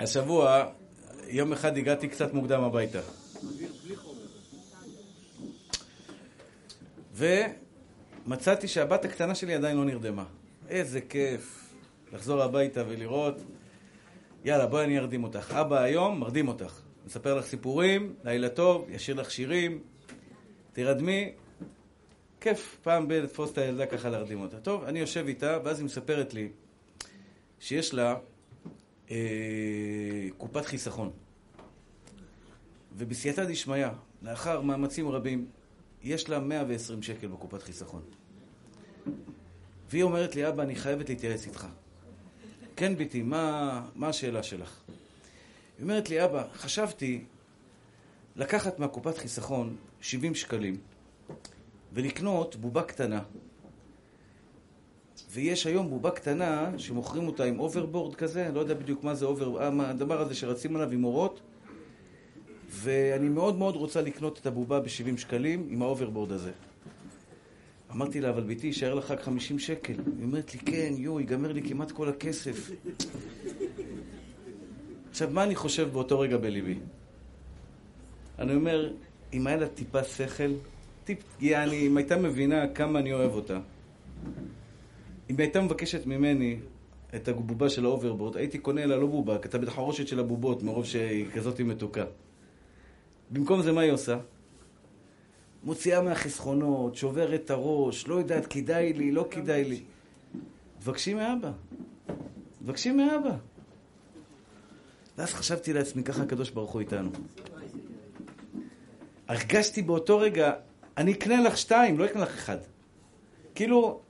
השבוע, יום אחד הגעתי קצת מוקדם הביתה. ומצאתי שהבת הקטנה שלי עדיין לא נרדמה. איזה כיף לחזור הביתה ולראות. יאללה, בואי אני ארדים אותך. אבא היום מרדים אותך. מספר לך סיפורים, לילה טוב, ישיר לך שירים, תירדמי. כיף פעם ב- לתפוס את הילדה ככה להרדים אותה. טוב, אני יושב איתה, ואז היא מספרת לי שיש לה קופת חיסכון. ובסייעתא דשמיא, לאחר מאמצים רבים, יש לה 120 שקל בקופת חיסכון. והיא אומרת לי, אבא, אני חייבת להתייעץ איתך. כן, ביתי, מה, מה השאלה שלך? היא אומרת לי, אבא, חשבתי לקחת מהקופת חיסכון 70 שקלים ולקנות בובה קטנה. ויש היום בובה קטנה שמוכרים אותה עם אוברבורד כזה, לא יודע בדיוק מה זה אובר... הדבר הזה שרצים עליו עם אורות, ואני מאוד מאוד רוצה לקנות את הבובה ב-70 שקלים עם האוברבורד הזה. אמרתי לה, אבל בתי, יישאר לך רק 50 שקל. היא אומרת לי, כן, יואו, ייגמר לי כמעט כל הכסף. עכשיו, מה אני חושב באותו רגע בליבי? אני אומר, אם היה לה טיפה שכל, טיפ, יעני, אם הייתה מבינה כמה אני אוהב אותה, אם הייתה מבקשת ממני את הבובה של האוברבורד, הייתי קונה לה לא בובה, את הבית החרושת של הבובות, מרוב שהיא כזאת מתוקה. במקום זה, מה היא עושה? מוציאה מהחסכונות, שוברת את הראש, לא יודעת, כדאי לי, לא כדאי לי. תבקשי מאבא. תבקשי מאבא. ואז חשבתי לעצמי, ככה הקדוש ברוך הוא איתנו. הרגשתי באותו רגע, אני אקנה לך שתיים, לא אקנה לך אחד. כאילו,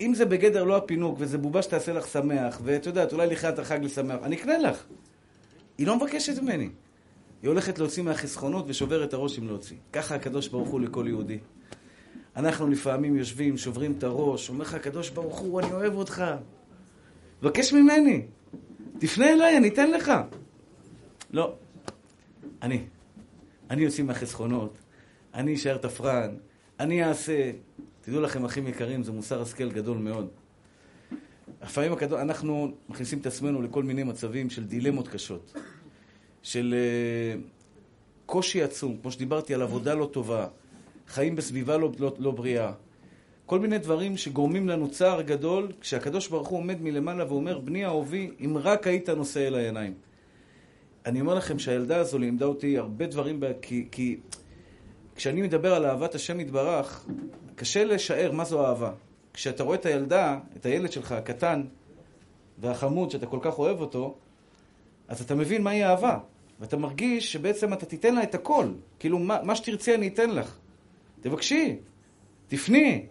אם זה בגדר לא הפינוק, וזה בובה שתעשה לך שמח, ואת יודעת, אולי לחיות החג לשמח, אני אקנה לך. היא לא מבקשת ממני. היא הולכת להוציא מהחסכונות ושוברת את הראש אם להוציא. ככה הקדוש ברוך הוא לכל יהודי. אנחנו לפעמים יושבים, שוברים את הראש, אומר לך הקדוש ברוך הוא, אני אוהב אותך. תבקש ממני. תפנה אליי, אני אתן לך. לא. אני. אני יוצא מהחסכונות. אני אשאר תפרן. אני אעשה. תדעו לכם, אחים יקרים, זה מוסר השכל גדול מאוד. לפעמים הקדוש, אנחנו מכניסים את עצמנו לכל מיני מצבים של דילמות קשות. של uh, קושי עצום, כמו שדיברתי על עבודה לא טובה, חיים בסביבה לא, לא, לא בריאה. כל מיני דברים שגורמים לנו צער גדול, כשהקדוש ברוך הוא עומד מלמעלה ואומר, בני אהובי, אם רק היית נושא אל העיניים. אני אומר לכם שהילדה הזו לימדה אותי הרבה דברים, כי, כי כשאני מדבר על אהבת השם יתברך, קשה לשער מה זו אהבה. כשאתה רואה את הילדה, את הילד שלך הקטן והחמוד, שאתה כל כך אוהב אותו, אז אתה מבין מהי אהבה. ואתה מרגיש שבעצם אתה תיתן לה את הכל. כאילו, מה, מה שתרצי אני אתן לך. תבקשי, תפני.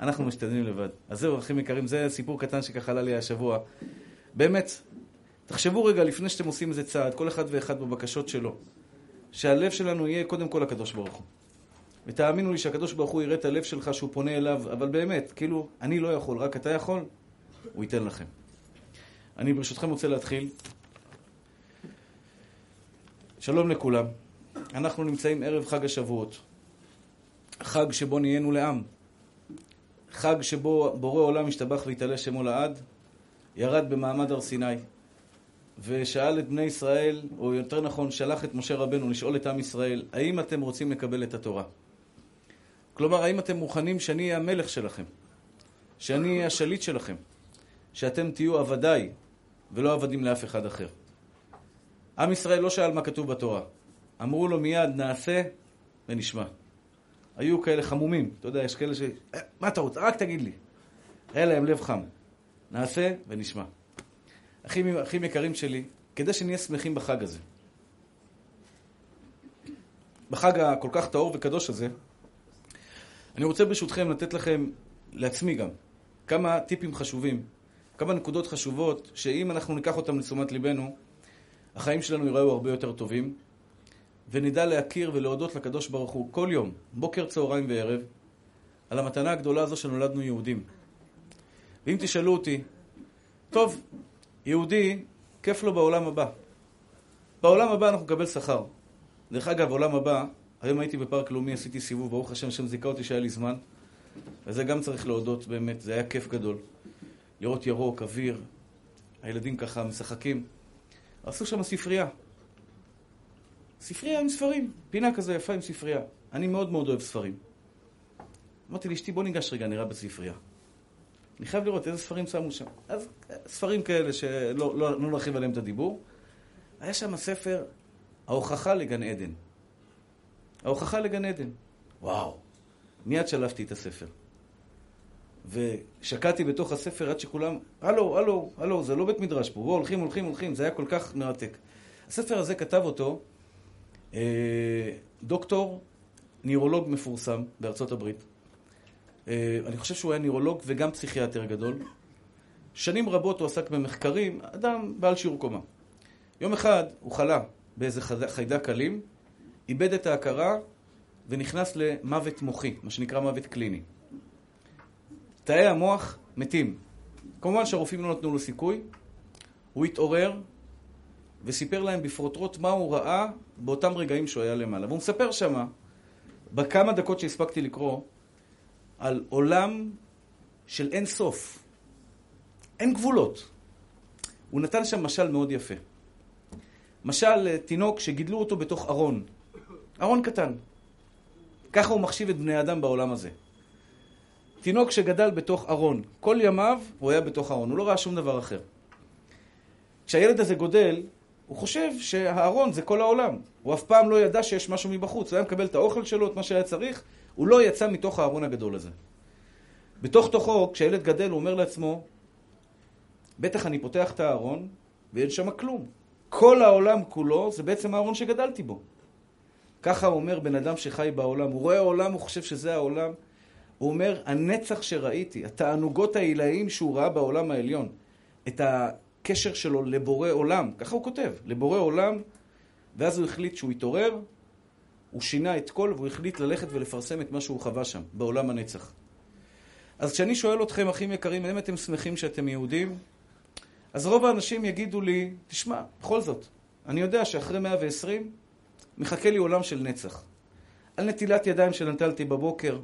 אנחנו משתדלים לבד. אז זהו, אחים יקרים, זה סיפור קטן שככה עלה לי השבוע. באמת, תחשבו רגע לפני שאתם עושים איזה צעד, כל אחד ואחד בבקשות שלו, שהלב שלנו יהיה קודם כל הקדוש ברוך הוא. ותאמינו לי שהקדוש ברוך הוא יראה את הלב שלך שהוא פונה אליו, אבל באמת, כאילו, אני לא יכול, רק אתה יכול, הוא ייתן לכם. אני ברשותכם רוצה להתחיל. שלום לכולם. אנחנו נמצאים ערב חג השבועות. חג שבו נהיינו לעם. חג שבו בורא עולם השתבח והתעלה שמו לעד, ירד במעמד הר סיני, ושאל את בני ישראל, או יותר נכון, שלח את משה רבנו לשאול את עם ישראל, האם אתם רוצים לקבל את התורה? כלומר, האם אתם מוכנים שאני אהיה המלך שלכם? שאני אהיה השליט שלכם? שאתם תהיו עבדיי, ולא עבדים לאף אחד אחר. עם ישראל לא שאל מה כתוב בתורה. אמרו לו מיד, נעשה ונשמע. היו כאלה חמומים, אתה יודע, יש כאלה ש... מה אתה רוצה? רק תגיד לי. היה להם לב חם. נעשה ונשמע. אחים, אחים יקרים שלי, כדי שנהיה שמחים בחג הזה, בחג הכל כך טהור וקדוש הזה, אני רוצה ברשותכם לתת לכם, לעצמי גם, כמה טיפים חשובים, כמה נקודות חשובות, שאם אנחנו ניקח אותם לתשומת ליבנו, החיים שלנו ייראו הרבה יותר טובים, ונדע להכיר ולהודות לקדוש ברוך הוא כל יום, בוקר, צהריים וערב, על המתנה הגדולה הזו שנולדנו יהודים. ואם תשאלו אותי, טוב, יהודי, כיף לו בעולם הבא. בעולם הבא אנחנו נקבל שכר. דרך אגב, בעולם הבא, היום הייתי בפארק לאומי, עשיתי סיבוב, ברוך השם, השם זיכה אותי שהיה לי זמן, וזה גם צריך להודות באמת, זה היה כיף גדול. לראות ירוק, אוויר, הילדים ככה משחקים. עשו שם ספרייה. ספרייה עם ספרים, פינה כזו יפה עם ספרייה. אני מאוד מאוד אוהב ספרים. אמרתי לאשתי, בוא ניגש רגע, נראה בספרייה. אני חייב לראות איזה ספרים שמו שם. אז ספרים כאלה שלא לא, לא נרחיב עליהם את הדיבור. היה שם ספר, ההוכחה לגן עדן. ההוכחה לגן עדן. וואו. מיד שלפתי את הספר. ושקעתי בתוך הספר עד שכולם, הלו, הלו, הלו, זה לא בית מדרש פה, בואו, הולכים, הולכים, הולכים, זה היה כל כך מרתק. הספר הזה כתב אותו אה, דוקטור, נירולוג מפורסם בארצות הברית. אה, אני חושב שהוא היה נירולוג וגם פסיכיאטר גדול. שנים רבות הוא עסק במחקרים, אדם בעל שיעור קומה. יום אחד הוא חלה באיזה חיידק אלים, איבד את ההכרה ונכנס למוות מוחי, מה שנקרא מוות קליני. תאי המוח מתים. כמובן שהרופאים לא נתנו לו סיכוי. הוא התעורר וסיפר להם בפרוטרוט מה הוא ראה באותם רגעים שהוא היה למעלה. והוא מספר שמה, בכמה דקות שהספקתי לקרוא, על עולם של אין סוף. אין גבולות. הוא נתן שם משל מאוד יפה. משל אה, תינוק שגידלו אותו בתוך ארון. ארון קטן. ככה הוא מחשיב את בני אדם בעולם הזה. תינוק שגדל בתוך ארון. כל ימיו הוא היה בתוך ארון, הוא לא ראה שום דבר אחר. כשהילד הזה גודל, הוא חושב שהארון זה כל העולם. הוא אף פעם לא ידע שיש משהו מבחוץ. הוא היה מקבל את האוכל שלו, את מה שהיה צריך, הוא לא יצא מתוך הארון הגדול הזה. בתוך תוכו, כשהילד גדל, הוא אומר לעצמו, בטח אני פותח את הארון ואין שם כלום. כל העולם כולו זה בעצם הארון שגדלתי בו. ככה אומר בן אדם שחי בעולם. הוא רואה העולם, הוא חושב שזה העולם. הוא אומר, הנצח שראיתי, התענוגות העילאיים שהוא ראה בעולם העליון, את הקשר שלו לבורא עולם, ככה הוא כותב, לבורא עולם, ואז הוא החליט שהוא יתעורר, הוא שינה את כל, והוא החליט ללכת ולפרסם את מה שהוא חווה שם, בעולם הנצח. אז כשאני שואל אתכם, אחים יקרים, האם אתם שמחים שאתם יהודים? אז רוב האנשים יגידו לי, תשמע, בכל זאת, אני יודע שאחרי 120 מחכה לי עולם של נצח. על נטילת ידיים שנטלתי בבוקר,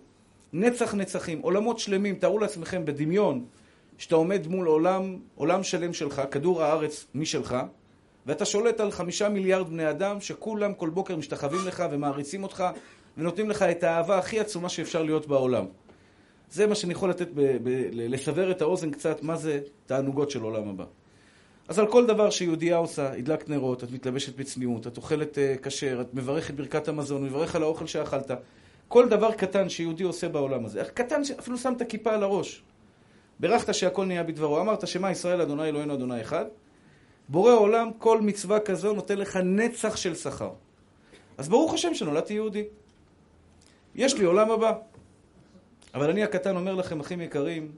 נצח נצחים, עולמות שלמים, תארו לעצמכם בדמיון שאתה עומד מול עולם, עולם שלם שלך, כדור הארץ משלך, ואתה שולט על חמישה מיליארד בני אדם שכולם כל בוקר משתחווים לך ומעריצים אותך ונותנים לך את האהבה הכי עצומה שאפשר להיות בעולם. זה מה שאני יכול לתת, ב- ב- לסבר את האוזן קצת, מה זה תענוגות של עולם הבא. אז על כל דבר שיהודייה עושה, הדלקת נרות, את מתלבשת בצניעות, את אוכלת uh, כשר, את מברכת ברכת המזון, מברך על האוכל שאכלת. כל דבר קטן שיהודי עושה בעולם הזה, קטן שאפילו שם את הכיפה על הראש. בירכת שהכל נהיה בדברו, אמרת שמה ישראל אדוני אלוהינו אדוני אחד. בורא עולם, כל מצווה כזו נותן לך נצח של שכר. אז ברוך השם שנולדתי יהודי. יש לי עולם הבא. אבל אני הקטן אומר לכם, אחים יקרים,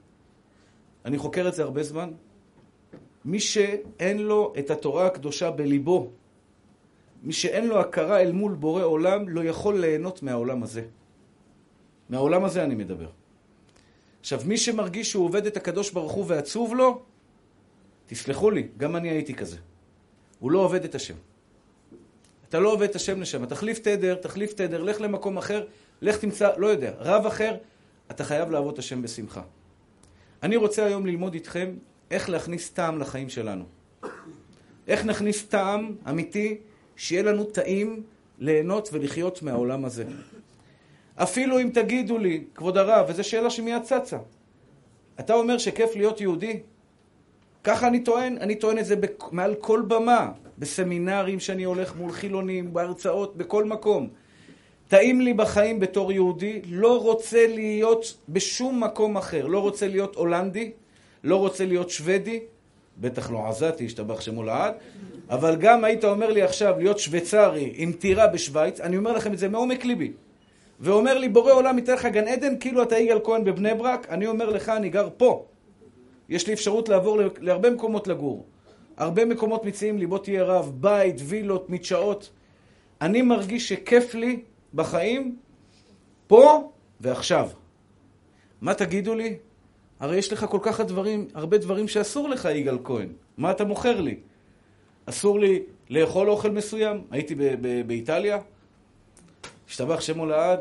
אני חוקר את זה הרבה זמן. מי שאין לו את התורה הקדושה בליבו, מי שאין לו הכרה אל מול בורא עולם, לא יכול ליהנות מהעולם הזה. מהעולם הזה אני מדבר. עכשיו, מי שמרגיש שהוא עובד את הקדוש ברוך הוא ועצוב לו, תסלחו לי, גם אני הייתי כזה. הוא לא עובד את השם. אתה לא עובד את השם לשם. תחליף תדר, תחליף תדר, לך למקום אחר, לך תמצא, לא יודע, רב אחר, אתה חייב לעבוד את השם בשמחה. אני רוצה היום ללמוד איתכם איך להכניס טעם לחיים שלנו. איך נכניס טעם אמיתי, שיהיה לנו טעים ליהנות ולחיות מהעולם הזה. אפילו אם תגידו לי, כבוד הרב, וזו שאלה שמיד צצה, אתה אומר שכיף להיות יהודי? ככה אני טוען, אני טוען את זה מעל כל במה, בסמינרים שאני הולך מול חילונים, בהרצאות, בכל מקום. טעים לי בחיים בתור יהודי, לא רוצה להיות בשום מקום אחר, לא רוצה להיות הולנדי, לא רוצה להיות שוודי, בטח לא עזתי, השתבח שמו לעד, אבל גם היית אומר לי עכשיו להיות שוויצרי עם טירה בשוויץ, אני אומר לכם את זה מעומק ליבי. ואומר לי, בורא עולם ייתן לך גן עדן כאילו אתה יגאל כהן בבני ברק, אני אומר לך, אני גר פה. יש לי אפשרות לעבור להרבה מקומות לגור. הרבה מקומות מציעים לי, בוא תהיה רב, בית, וילות, מדשאות. אני מרגיש שכיף לי בחיים, פה ועכשיו. מה תגידו לי? הרי יש לך כל כך דברים, הרבה דברים שאסור לך, יגאל כהן. מה אתה מוכר לי? אסור לי לאכול אוכל מסוים? הייתי באיטליה, השתבח שמו לעד,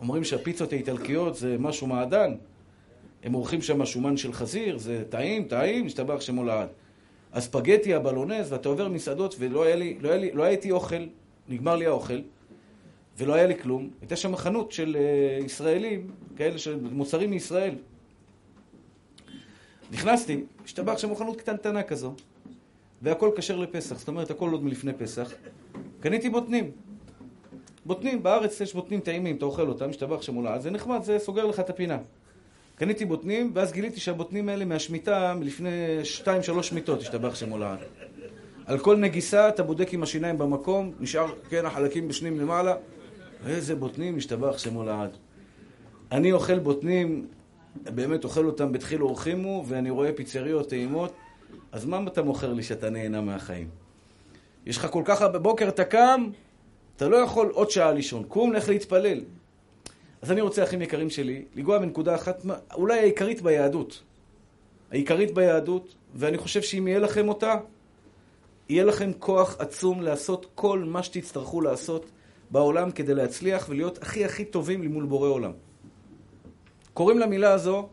אומרים שהפיצות האיטלקיות זה משהו מעדן. הם עורכים שם שומן של חזיר, זה טעים, טעים, השתבח שמו לעד. הספגטי, הבלונז, ואתה עובר מסעדות, ולא היה לי, לא היה לי, לא הייתי אוכל, נגמר לי האוכל, ולא היה לי כלום. הייתה שם חנות של uh, ישראלים, כאלה של מוצרים מישראל. נכנסתי, השתבח שם חנות קטנטנה כזו, והכל כשר לפסח, זאת אומרת, הכל עוד מלפני פסח. קניתי בוטנים. בוטנים, בארץ יש בוטנים טעימים, אתה אוכל אותם, משתבח שם אולי, זה נחמד, זה סוגר לך את הפינה. קניתי בוטנים, ואז גיליתי שהבוטנים האלה מהשמיטה מלפני שתיים, שלוש שמיטות, השתבח שם אולי. על כל נגיסה אתה בודק עם השיניים במקום, נשאר, כן, החלקים בשנים למעלה. איזה בוטנים, השתבח שם אולי. אני אוכל בוטנים, באמת אוכל אותם בתחיל אורחימו, ואני רואה פיצריות טעימות, אז מה אתה מוכר לי שאתה נהנה מהחיים? יש לך כל כך הרבה, בבוקר אתה קם, אתה לא יכול עוד שעה לישון. קום, לך להתפלל. אז אני רוצה, אחים יקרים שלי, לנגוע בנקודה אחת, אולי העיקרית ביהדות. העיקרית ביהדות, ואני חושב שאם יהיה לכם אותה, יהיה לכם כוח עצום לעשות כל מה שתצטרכו לעשות בעולם כדי להצליח ולהיות הכי הכי טובים למול בורא עולם. קוראים למילה הזו,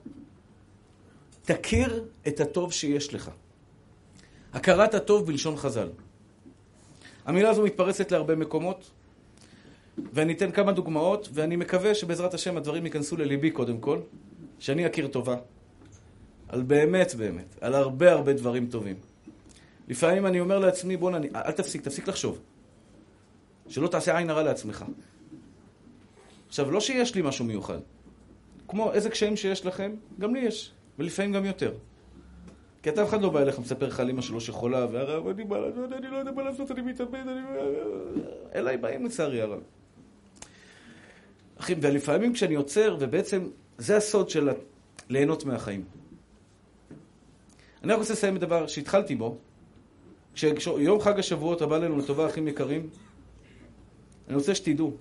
תכיר את הטוב שיש לך. הכרת הטוב בלשון חז"ל. המילה הזו מתפרסת להרבה מקומות, ואני אתן כמה דוגמאות, ואני מקווה שבעזרת השם הדברים ייכנסו לליבי קודם כל, שאני אכיר טובה. על באמת באמת, על הרבה הרבה דברים טובים. לפעמים אני אומר לעצמי, בוא'נה, אל תפסיק, תפסיק לחשוב. שלא תעשה עין הרע לעצמך. עכשיו, לא שיש לי משהו מיוחד. כמו איזה קשיים שיש לכם, גם לי יש, ולפעמים גם יותר. כי אתה אף אחד לא בא אליך, מספר לך על אמא שלו שחולה, והרב, אני בא לעשות, אני לא יודע מה לעשות, אני מתאבד, אני... אליי באים לצערי הרב. אחי, ולפעמים כשאני עוצר, ובעצם זה הסוד של ליהנות מהחיים. אני רק רוצה לסיים בדבר שהתחלתי בו. כשיום חג השבועות הבא לנו לטובה, אחים יקרים, אני רוצה שתדעו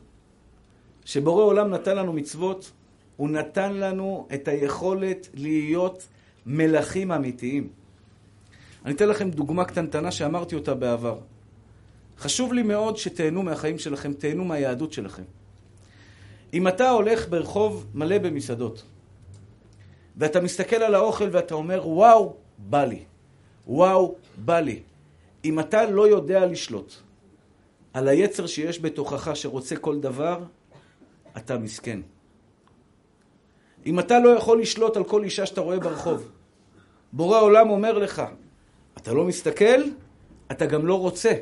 שבורא עולם נתן לנו מצוות, הוא נתן לנו את היכולת להיות מלכים אמיתיים. אני אתן לכם דוגמה קטנטנה שאמרתי אותה בעבר. חשוב לי מאוד שתהנו מהחיים שלכם, תהנו מהיהדות שלכם. אם אתה הולך ברחוב מלא במסעדות, ואתה מסתכל על האוכל ואתה אומר, וואו, בא לי. וואו, בא לי. אם אתה לא יודע לשלוט על היצר שיש בתוכך שרוצה כל דבר, אתה מסכן. אם אתה לא יכול לשלוט על כל אישה שאתה רואה ברחוב, בורא עולם אומר לך, אתה לא מסתכל, אתה גם לא רוצה.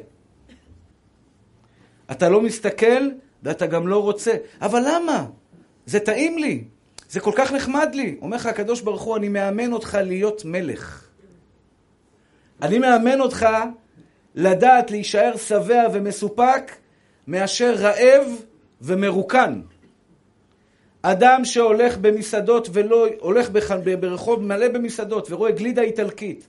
אתה לא מסתכל ואתה גם לא רוצה. אבל למה? זה טעים לי, זה כל כך נחמד לי. אומר לך הקדוש ברוך הוא, אני מאמן אותך להיות מלך. אני מאמן אותך לדעת להישאר שבע ומסופק מאשר רעב ומרוקן. אדם שהולך במסעדות ולא, הולך בח, ברחוב מלא במסעדות ורואה גלידה איטלקית,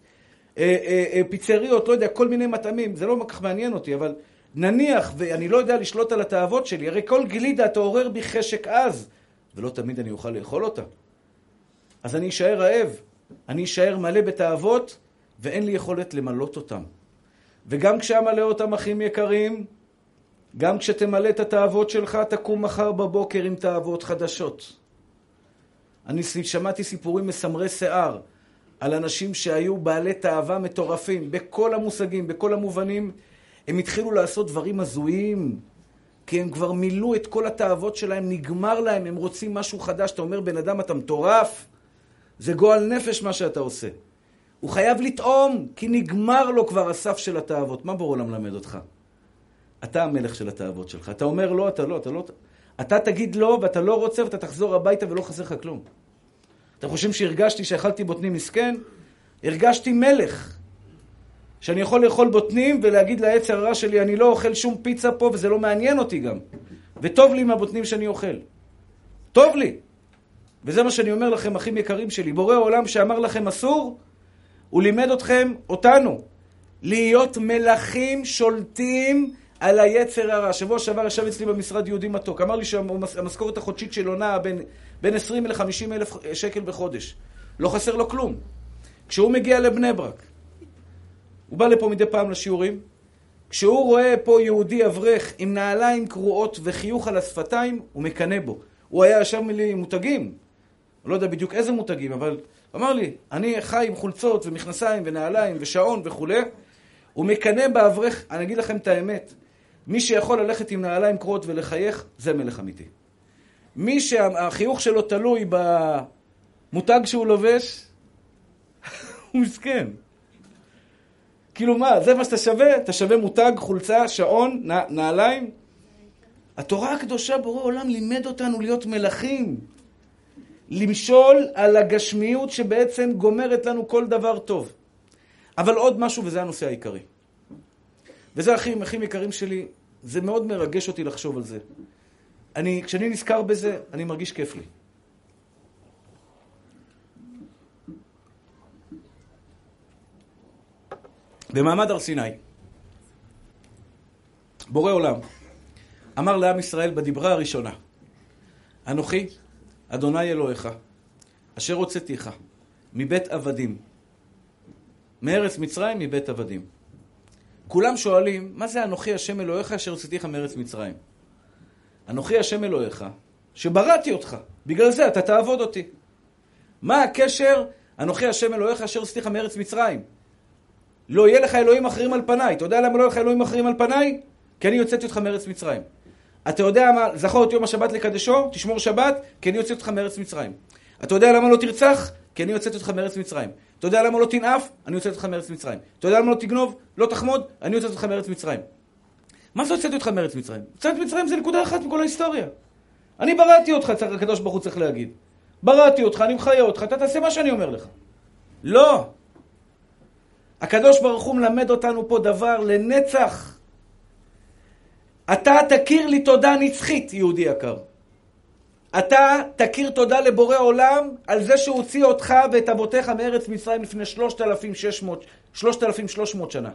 אה, אה, אה, פיצריות, לא יודע, כל מיני מטעמים, זה לא כל כך מעניין אותי, אבל נניח ואני לא יודע לשלוט על התאוות שלי, הרי כל גלידה תעורר בי חשק עז, ולא תמיד אני אוכל לאכול אותה. אז אני אשאר רעב, אני אשאר מלא בתאוות, ואין לי יכולת למלות אותם. וגם כשאמלא אותם, אחים יקרים, גם כשתמלא את התאוות שלך, תקום מחר בבוקר עם תאוות חדשות. אני שמעתי סיפורים מסמרי שיער על אנשים שהיו בעלי תאווה מטורפים, בכל המושגים, בכל המובנים. הם התחילו לעשות דברים הזויים, כי הם כבר מילאו את כל התאוות שלהם, נגמר להם, הם רוצים משהו חדש. אתה אומר, בן אדם, אתה מטורף? זה גועל נפש מה שאתה עושה. הוא חייב לטעום, כי נגמר לו כבר הסף של התאוות. מה בור עולם מלמד אותך? אתה המלך של התאוות שלך. אתה אומר לא, אתה לא, אתה לא... אתה תגיד לא, ואתה לא רוצה, ואתה תחזור הביתה ולא חסר לך כלום. אתם חושבים שהרגשתי שאכלתי בוטנים מסכן? הרגשתי מלך. שאני יכול לאכול בוטנים ולהגיד לעץ הרע שלי, אני לא אוכל שום פיצה פה וזה לא מעניין אותי גם. וטוב לי עם הבוטנים שאני אוכל. טוב לי. וזה מה שאני אומר לכם, אחים יקרים שלי. בורא עולם שאמר לכם אסור, הוא לימד אתכם, אותנו, להיות מלכים שולטים על היצר הרע. שבוע שעבר ישב אצלי במשרד יהודי מתוק, אמר לי שהמשכורת החודשית שלו נעה בין, בין 20 ל-50 אלף שקל בחודש. לא חסר לו כלום. כשהוא מגיע לבני ברק, הוא בא לפה מדי פעם לשיעורים, כשהוא רואה פה יהודי אברך עם נעליים קרועות וחיוך על השפתיים, הוא מקנא בו. הוא היה ישר מילי מותגים. לא יודע בדיוק איזה מותגים, אבל אמר לי, אני חי עם חולצות ומכנסיים ונעליים ושעון וכולי, הוא מקנא באברך, אני אגיד לכם את האמת, מי שיכול ללכת עם נעליים קרועות ולחייך, זה מלך אמיתי. מי שהחיוך שלו תלוי במותג שהוא לובש, הוא מסכן. כאילו מה, זה מה שאתה שווה? אתה שווה מותג, חולצה, שעון, נעליים? התורה הקדושה, בורא עולם, לימד אותנו להיות מלכים. למשול על הגשמיות שבעצם גומרת לנו כל דבר טוב. אבל עוד משהו, וזה הנושא העיקרי. וזה אחים, אחים יקרים שלי, זה מאוד מרגש אותי לחשוב על זה. אני, כשאני נזכר בזה, אני מרגיש כיף לי. במעמד הר סיני, בורא עולם אמר לעם ישראל בדיברה הראשונה, אנוכי, אדוני אלוהיך, אשר הוצאתיך מבית עבדים, מארץ מצרים מבית עבדים. כולם שואלים, מה זה אנוכי השם אלוהיך אשר הוצאתיך מארץ מצרים? אנוכי השם אלוהיך, שבראתי אותך, בגלל זה אתה תעבוד אותי. מה הקשר אנוכי השם אלוהיך אשר הוצאתיך מארץ מצרים? לא יהיה לך אלוהים אחרים על פניי. אתה יודע למה לא יהיה לך אלוהים אחרים על פניי? כי אני הוצאתי אותך מארץ מצרים. אתה יודע מה, זכור את יום השבת לקדשו, תשמור שבת, כי אני הוצאתי אותך מארץ מצרים. אתה יודע למה לא תרצח? כי אני הוצאתי אותך מארץ מצרים. אתה יודע למה לא תנאף? אני הוצאתי אותך מארץ מצרים. אתה יודע למה לא תגנוב? לא תחמוד? אני הוצאתי אותך מארץ מצרים. מה זה הוצאתי אותך מארץ מצרים? הוצאתי מצרים זה נקודה אחת מכל ההיסטוריה. אני בראתי אותך, צריך הקדוש ברוך הוא צריך להגיד. בראתי אותך, אני מחיה אותך, אתה תעשה מה שאני אומר לך. לא. הקדוש ברוך הוא מלמד אותנו פה דבר לנצח. אתה תכיר לי תודה נצחית, יהודי יקר. אתה תכיר תודה לבורא עולם על זה שהוא הוציא אותך ואת אבותיך מארץ מצרים לפני 3,600, 3,300 שנה.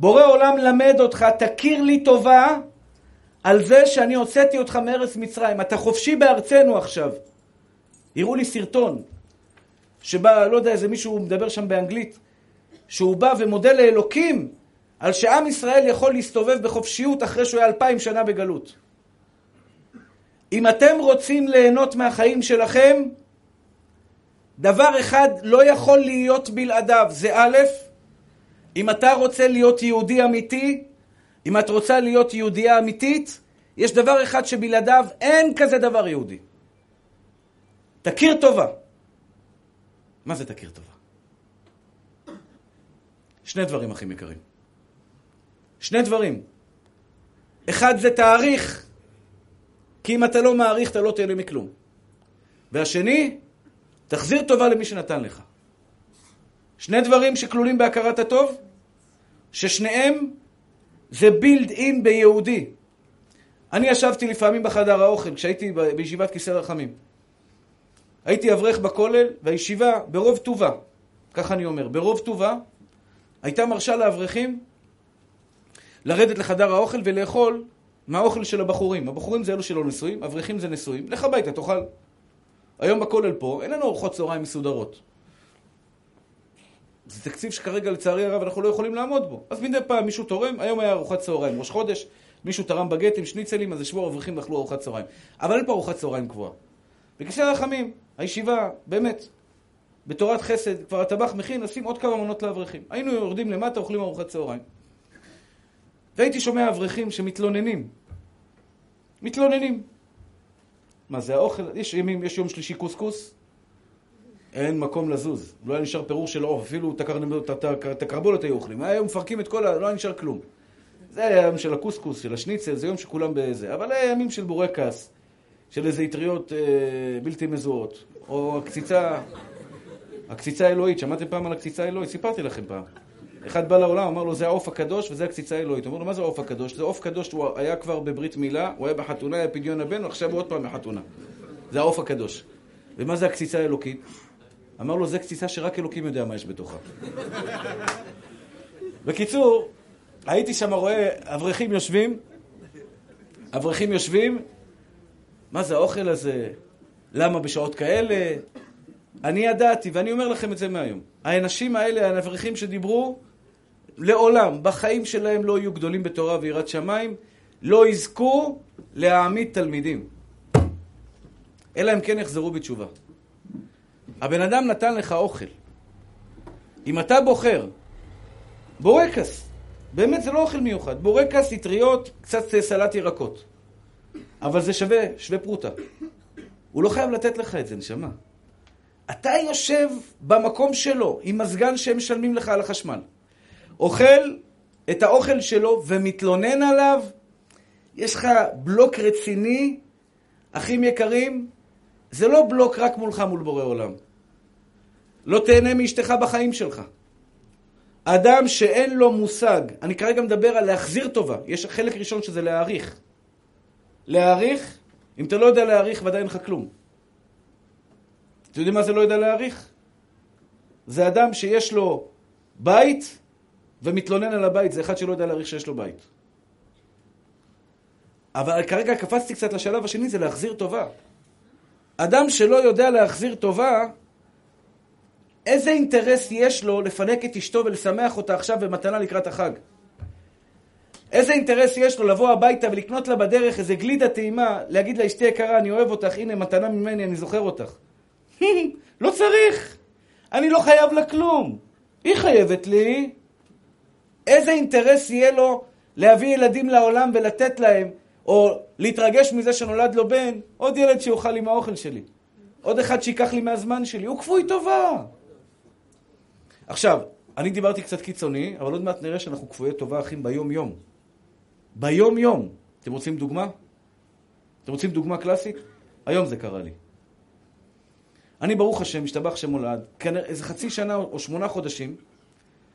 בורא עולם למד אותך, תכיר לי טובה על זה שאני הוצאתי אותך מארץ מצרים. אתה חופשי בארצנו עכשיו. הראו לי סרטון שבא, לא יודע, איזה מישהו מדבר שם באנגלית, שהוא בא ומודה לאלוקים על שעם ישראל יכול להסתובב בחופשיות אחרי שהוא היה אלפיים שנה בגלות. אם אתם רוצים ליהנות מהחיים שלכם, דבר אחד לא יכול להיות בלעדיו, זה א', אם אתה רוצה להיות יהודי אמיתי, אם את רוצה להיות יהודייה אמיתית, יש דבר אחד שבלעדיו אין כזה דבר יהודי. תכיר טובה. מה זה תכיר טובה? שני דברים, אחים יקרים. שני דברים. אחד זה תאריך, כי אם אתה לא מעריך, אתה לא תהנה מכלום. והשני, תחזיר טובה למי שנתן לך. שני דברים שכלולים בהכרת הטוב, ששניהם זה בילד אין ביהודי. אני ישבתי לפעמים בחדר האוכל, כשהייתי בישיבת כיסא רחמים. הייתי אברך בכולל, והישיבה ברוב טובה, ככה אני אומר, ברוב טובה, הייתה מרשה לאברכים לרדת לחדר האוכל ולאכול מהאוכל של הבחורים. הבחורים זה אלו שלא נשואים, אברכים זה נשואים. לך הביתה, תאכל. היום בכולל פה, אין לנו ארוחות צהריים מסודרות. זה תקציב שכרגע לצערי הרב אנחנו לא יכולים לעמוד בו. אז מדי פעם מישהו תורם, היום היה ארוחת צהריים, ראש חודש, מישהו תרם בגט עם שניצלים, אז ישבו אברכים ואכלו ארוחת צהריים. אבל אין פה ארוחת צהריים קבועה. בכיסא הרחמים, הישיבה, באמת, בתורת חסד, כבר הטבח מכין, נשים עוד כמה מנות לאברכים. היינו יורדים למטה, אוכלים ארוחת צהריים. והייתי שומע אברכים שמתלוננים. מתלוננים. מה זה האוכל? יש ימים, יש יום שלישי קוסקוס, אין מקום לזוז. לא היה נשאר פירור של עוף, אפילו את הקרבולת היו אוכלים. היום מפרקים את כל ה... לא היה נשאר כלום. זה היה היום של הקוסקוס, של השניצל, זה יום שכולם בזה. אבל היה ימים של בורקס, של איזה אטריות אה, בלתי מזוהות, או הקציצה, הקציצה האלוהית. שמעתם פעם על הקציצה האלוהית? סיפרתי לכם פעם. אחד בא לעולם, אמר לו, זה העוף הקדוש וזה הקציצה האלוהית. אמרו לו, מה זה העוף הקדוש? זה עוף קדוש, הוא היה כבר בברית מילה, הוא היה בחתונה, היה פדיון הבן, ועכשיו הוא עוד פעם בחתונה. זה העוף הקדוש. ומה זה הקציצה האלוקית? אמר לו, זה קציצה שרק אלוקים יודע מה יש בתוכה. בקיצור, הייתי שם רואה אברכים יושבים, אברכים יושבים, מה זה האוכל הזה? למה בשעות כאלה? אני ידעתי, ואני אומר לכם את זה מהיום. האנשים האלה, האברכים שדיברו, לעולם, בחיים שלהם לא יהיו גדולים בתורה ויראת שמיים, לא יזכו להעמיד תלמידים. אלא אם כן יחזרו בתשובה. הבן אדם נתן לך אוכל. אם אתה בוחר בורקס, באמת זה לא אוכל מיוחד, בורקס, אטריות, קצת סלט ירקות. אבל זה שווה, שווה פרוטה. הוא לא חייב לתת לך את זה, נשמה. אתה יושב במקום שלו, עם מזגן שהם משלמים לך על החשמל. אוכל את האוכל שלו ומתלונן עליו, יש לך בלוק רציני, אחים יקרים, זה לא בלוק רק מולך מול בורא עולם. לא תהנה מאשתך בחיים שלך. אדם שאין לו מושג, אני כרגע מדבר על להחזיר טובה, יש חלק ראשון שזה להעריך. להעריך, אם אתה לא יודע להעריך, ודאי אין לך כלום. אתם יודעים מה זה לא יודע להעריך? זה אדם שיש לו בית ומתלונן על הבית, זה אחד שלא יודע להעריך שיש לו בית. אבל כרגע קפצתי קצת לשלב השני, זה להחזיר טובה. אדם שלא יודע להחזיר טובה, איזה אינטרס יש לו לפנק את אשתו ולשמח אותה עכשיו במתנה לקראת החג? איזה אינטרס יש לו לבוא הביתה ולקנות לה בדרך איזה גלידה טעימה, להגיד לה, אשתי יקרה, אני אוהב אותך, הנה מתנה ממני, אני זוכר אותך. לא צריך. אני לא חייב לה כלום. היא חייבת לי. איזה אינטרס יהיה לו להביא ילדים לעולם ולתת להם, או להתרגש מזה שנולד לו בן, עוד ילד שיאכל עם האוכל שלי. עוד אחד שייקח לי מהזמן שלי. הוא כפוי טובה. עכשיו, אני דיברתי קצת קיצוני, אבל עוד מעט נראה שאנחנו כפויי טובה, אחים, ביום-יום. ביום-יום. אתם רוצים דוגמה? אתם רוצים דוגמה קלאסית? היום זה קרה לי. אני, ברוך השם, משתבח שמולד, איזה חצי שנה או שמונה חודשים,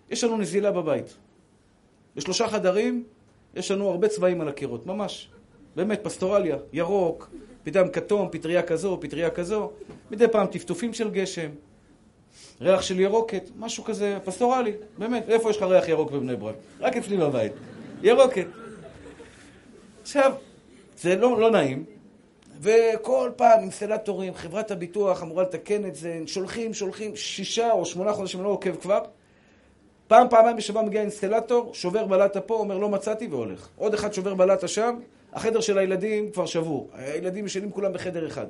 יש לנו נזילה בבית. בשלושה חדרים יש לנו הרבה צבעים על הקירות, ממש. באמת, פסטורליה, ירוק, פתאום כתום, פטריה כזו, פטריה כזו, מדי פעם טפטופים של גשם, ריח של ירוקת, משהו כזה פסטורלי, באמת, איפה יש לך ריח ירוק בבני ברק? רק אצלי בבית. ירוקת. עכשיו, זה לא, לא נעים, וכל פעם אינסטלטורים, חברת הביטוח אמורה לתקן את זה, שולחים, שולחים, שישה או שמונה חודשים, לא עוקב כבר. פעם, פעמיים בשבוע מגיע אינסטלטור, שובר בלטה פה, אומר לא מצאתי והולך. עוד אחד שובר בלטה שם, החדר של הילדים כבר שבור. הילדים ישנים כולם בחדר אחד.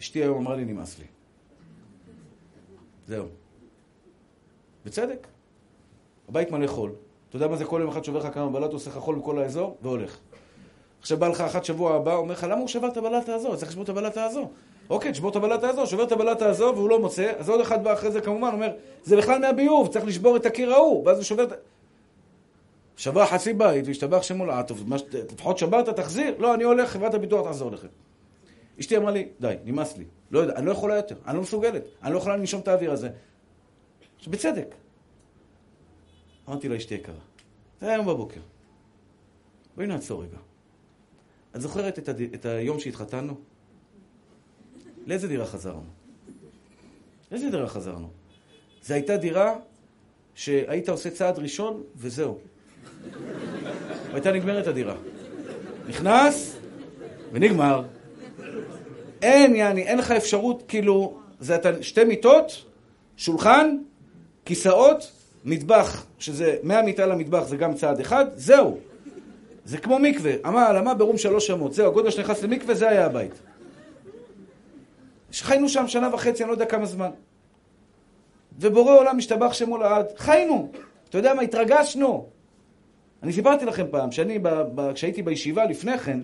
אשתי היום אמרה לי, נמאס לי. זהו. בצדק. הבית מלא חול. אתה יודע מה זה כל יום אחד שובר לך כמה בלטות, עושה לך חול בכל האזור, והולך. עכשיו בא לך אחת שבוע הבא, אומר לך, למה הוא שבר את הבלטה הזו? צריך לשבור את הבלטה הזו. אוקיי, תשבור את הבלטה הזו, שובר את הבלטה הזו והוא לא מוצא, אז עוד אחד בא אחרי זה כמובן, אומר, זה בכלל מהביוב, צריך לשבור את הקיר ההוא, ואז הוא שובר את... שבר חצי בית והשתבח שמו לעטוב, לפחות שברת, תחזיר. לא, אני הולך, חברת הביטוח תחזור לכם. אשתי אמרה לי, די, נמאס לי. לא יודע, אני לא יכולה יותר, אני לא מסוגלת, אני לא יכולה לנשום את האוויר הזה. בצדק. אמרתי לה, אשתי יקרה, זה היה היום בבוקר. בואי נעצור רגע. את זוכרת את, הד... את היום שהתחתנו? לאיזה דירה חזרנו? לאיזה דירה חזרנו? זו הייתה דירה שהיית עושה צעד ראשון וזהו. והייתה נגמרת הדירה. נכנס ונגמר. אין, יעני, אין לך אפשרות, כאילו, זה אתה שתי מיטות, שולחן, כיסאות, מטבח, שזה מהמיטה למטבח זה גם צעד אחד, זהו. זה כמו מקווה, על אמה ברום שלוש אמות, זהו, הגודל שנכנס למקווה זה היה הבית. חיינו שם שנה וחצי, אני לא יודע כמה זמן. ובורא עולם משתבח שמו לעד, חיינו. אתה יודע מה, התרגשנו. אני סיפרתי לכם פעם, שאני, כשהייתי בישיבה לפני כן,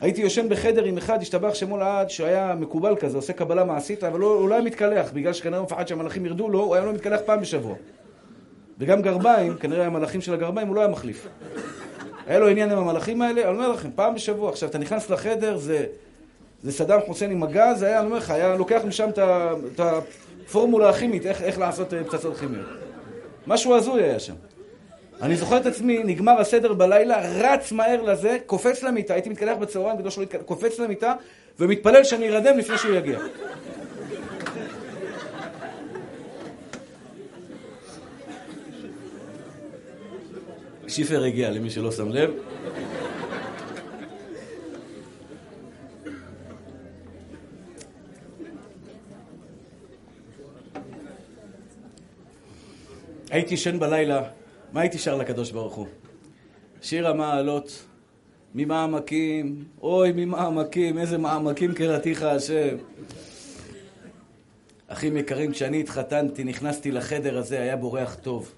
הייתי יושן בחדר עם אחד, השתבח שמו לעד, שהיה מקובל כזה, עושה קבלה מעשית, אבל הוא לא היה מתקלח, בגלל שכנראה מפחד שהמלאכים ירדו לו, הוא היה לא מתקלח פעם בשבוע. וגם גרביים, כנראה המלאכים של הגרביים, הוא לא היה מחליף. היה לו עניין עם המלאכים האלה, אני אומר לכם, פעם בשבוע. עכשיו, אתה נכנס לחדר, זה, זה סדאם חוסיין עם הגז, היה, אני אומר לך, היה לוקח משם את הפורמולה הכימית, איך, איך לעשות אה, פצצות כימיות. משהו הזוי היה שם. אני זוכר את עצמי, נגמר הסדר בלילה, רץ מהר לזה, קופץ למיטה, הייתי מתקלח בצהריים כדי שלא יתקלח, קופץ למיטה ומתפלל שאני ארדם לפני שהוא יגיע. שיפר הגיע, למי שלא שם לב. הייתי ישן בלילה, מה הייתי שר לקדוש ברוך הוא? שיר המעלות, ממעמקים, אוי ממעמקים, איזה מעמקים קראתיך השם. אחים יקרים, כשאני התחתנתי, נכנסתי לחדר הזה, היה בורח טוב.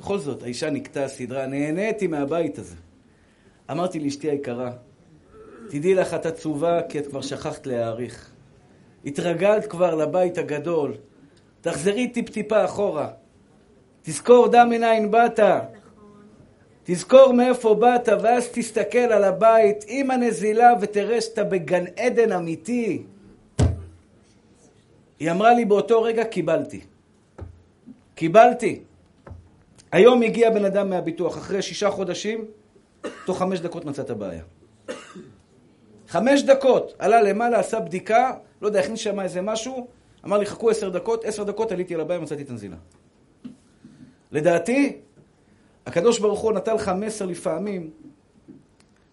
בכל זאת, האישה נקטעה סדרה, נהניתי מהבית הזה. אמרתי לאשתי היקרה, תדעי לך, את עצובה כי את כבר שכחת להעריך. התרגלת כבר לבית הגדול. תחזרי טיפ-טיפה אחורה. תזכור דם מנין באת. תזכור מאיפה באת, ואז תסתכל על הבית עם הנזילה ותראה שאתה בגן עדן אמיתי. היא אמרה לי באותו רגע, קיבלתי. קיבלתי. היום הגיע בן אדם מהביטוח, אחרי שישה חודשים, תוך חמש דקות מצא את הבעיה. חמש דקות, עלה למעלה, עשה בדיקה, לא יודע, הכניס שם איזה משהו, אמר לי, חכו עשר דקות, עשר דקות עליתי על הבעיה ומצאתי את הנזילה. לדעתי, הקדוש ברוך הוא נתן לך מסר לפעמים,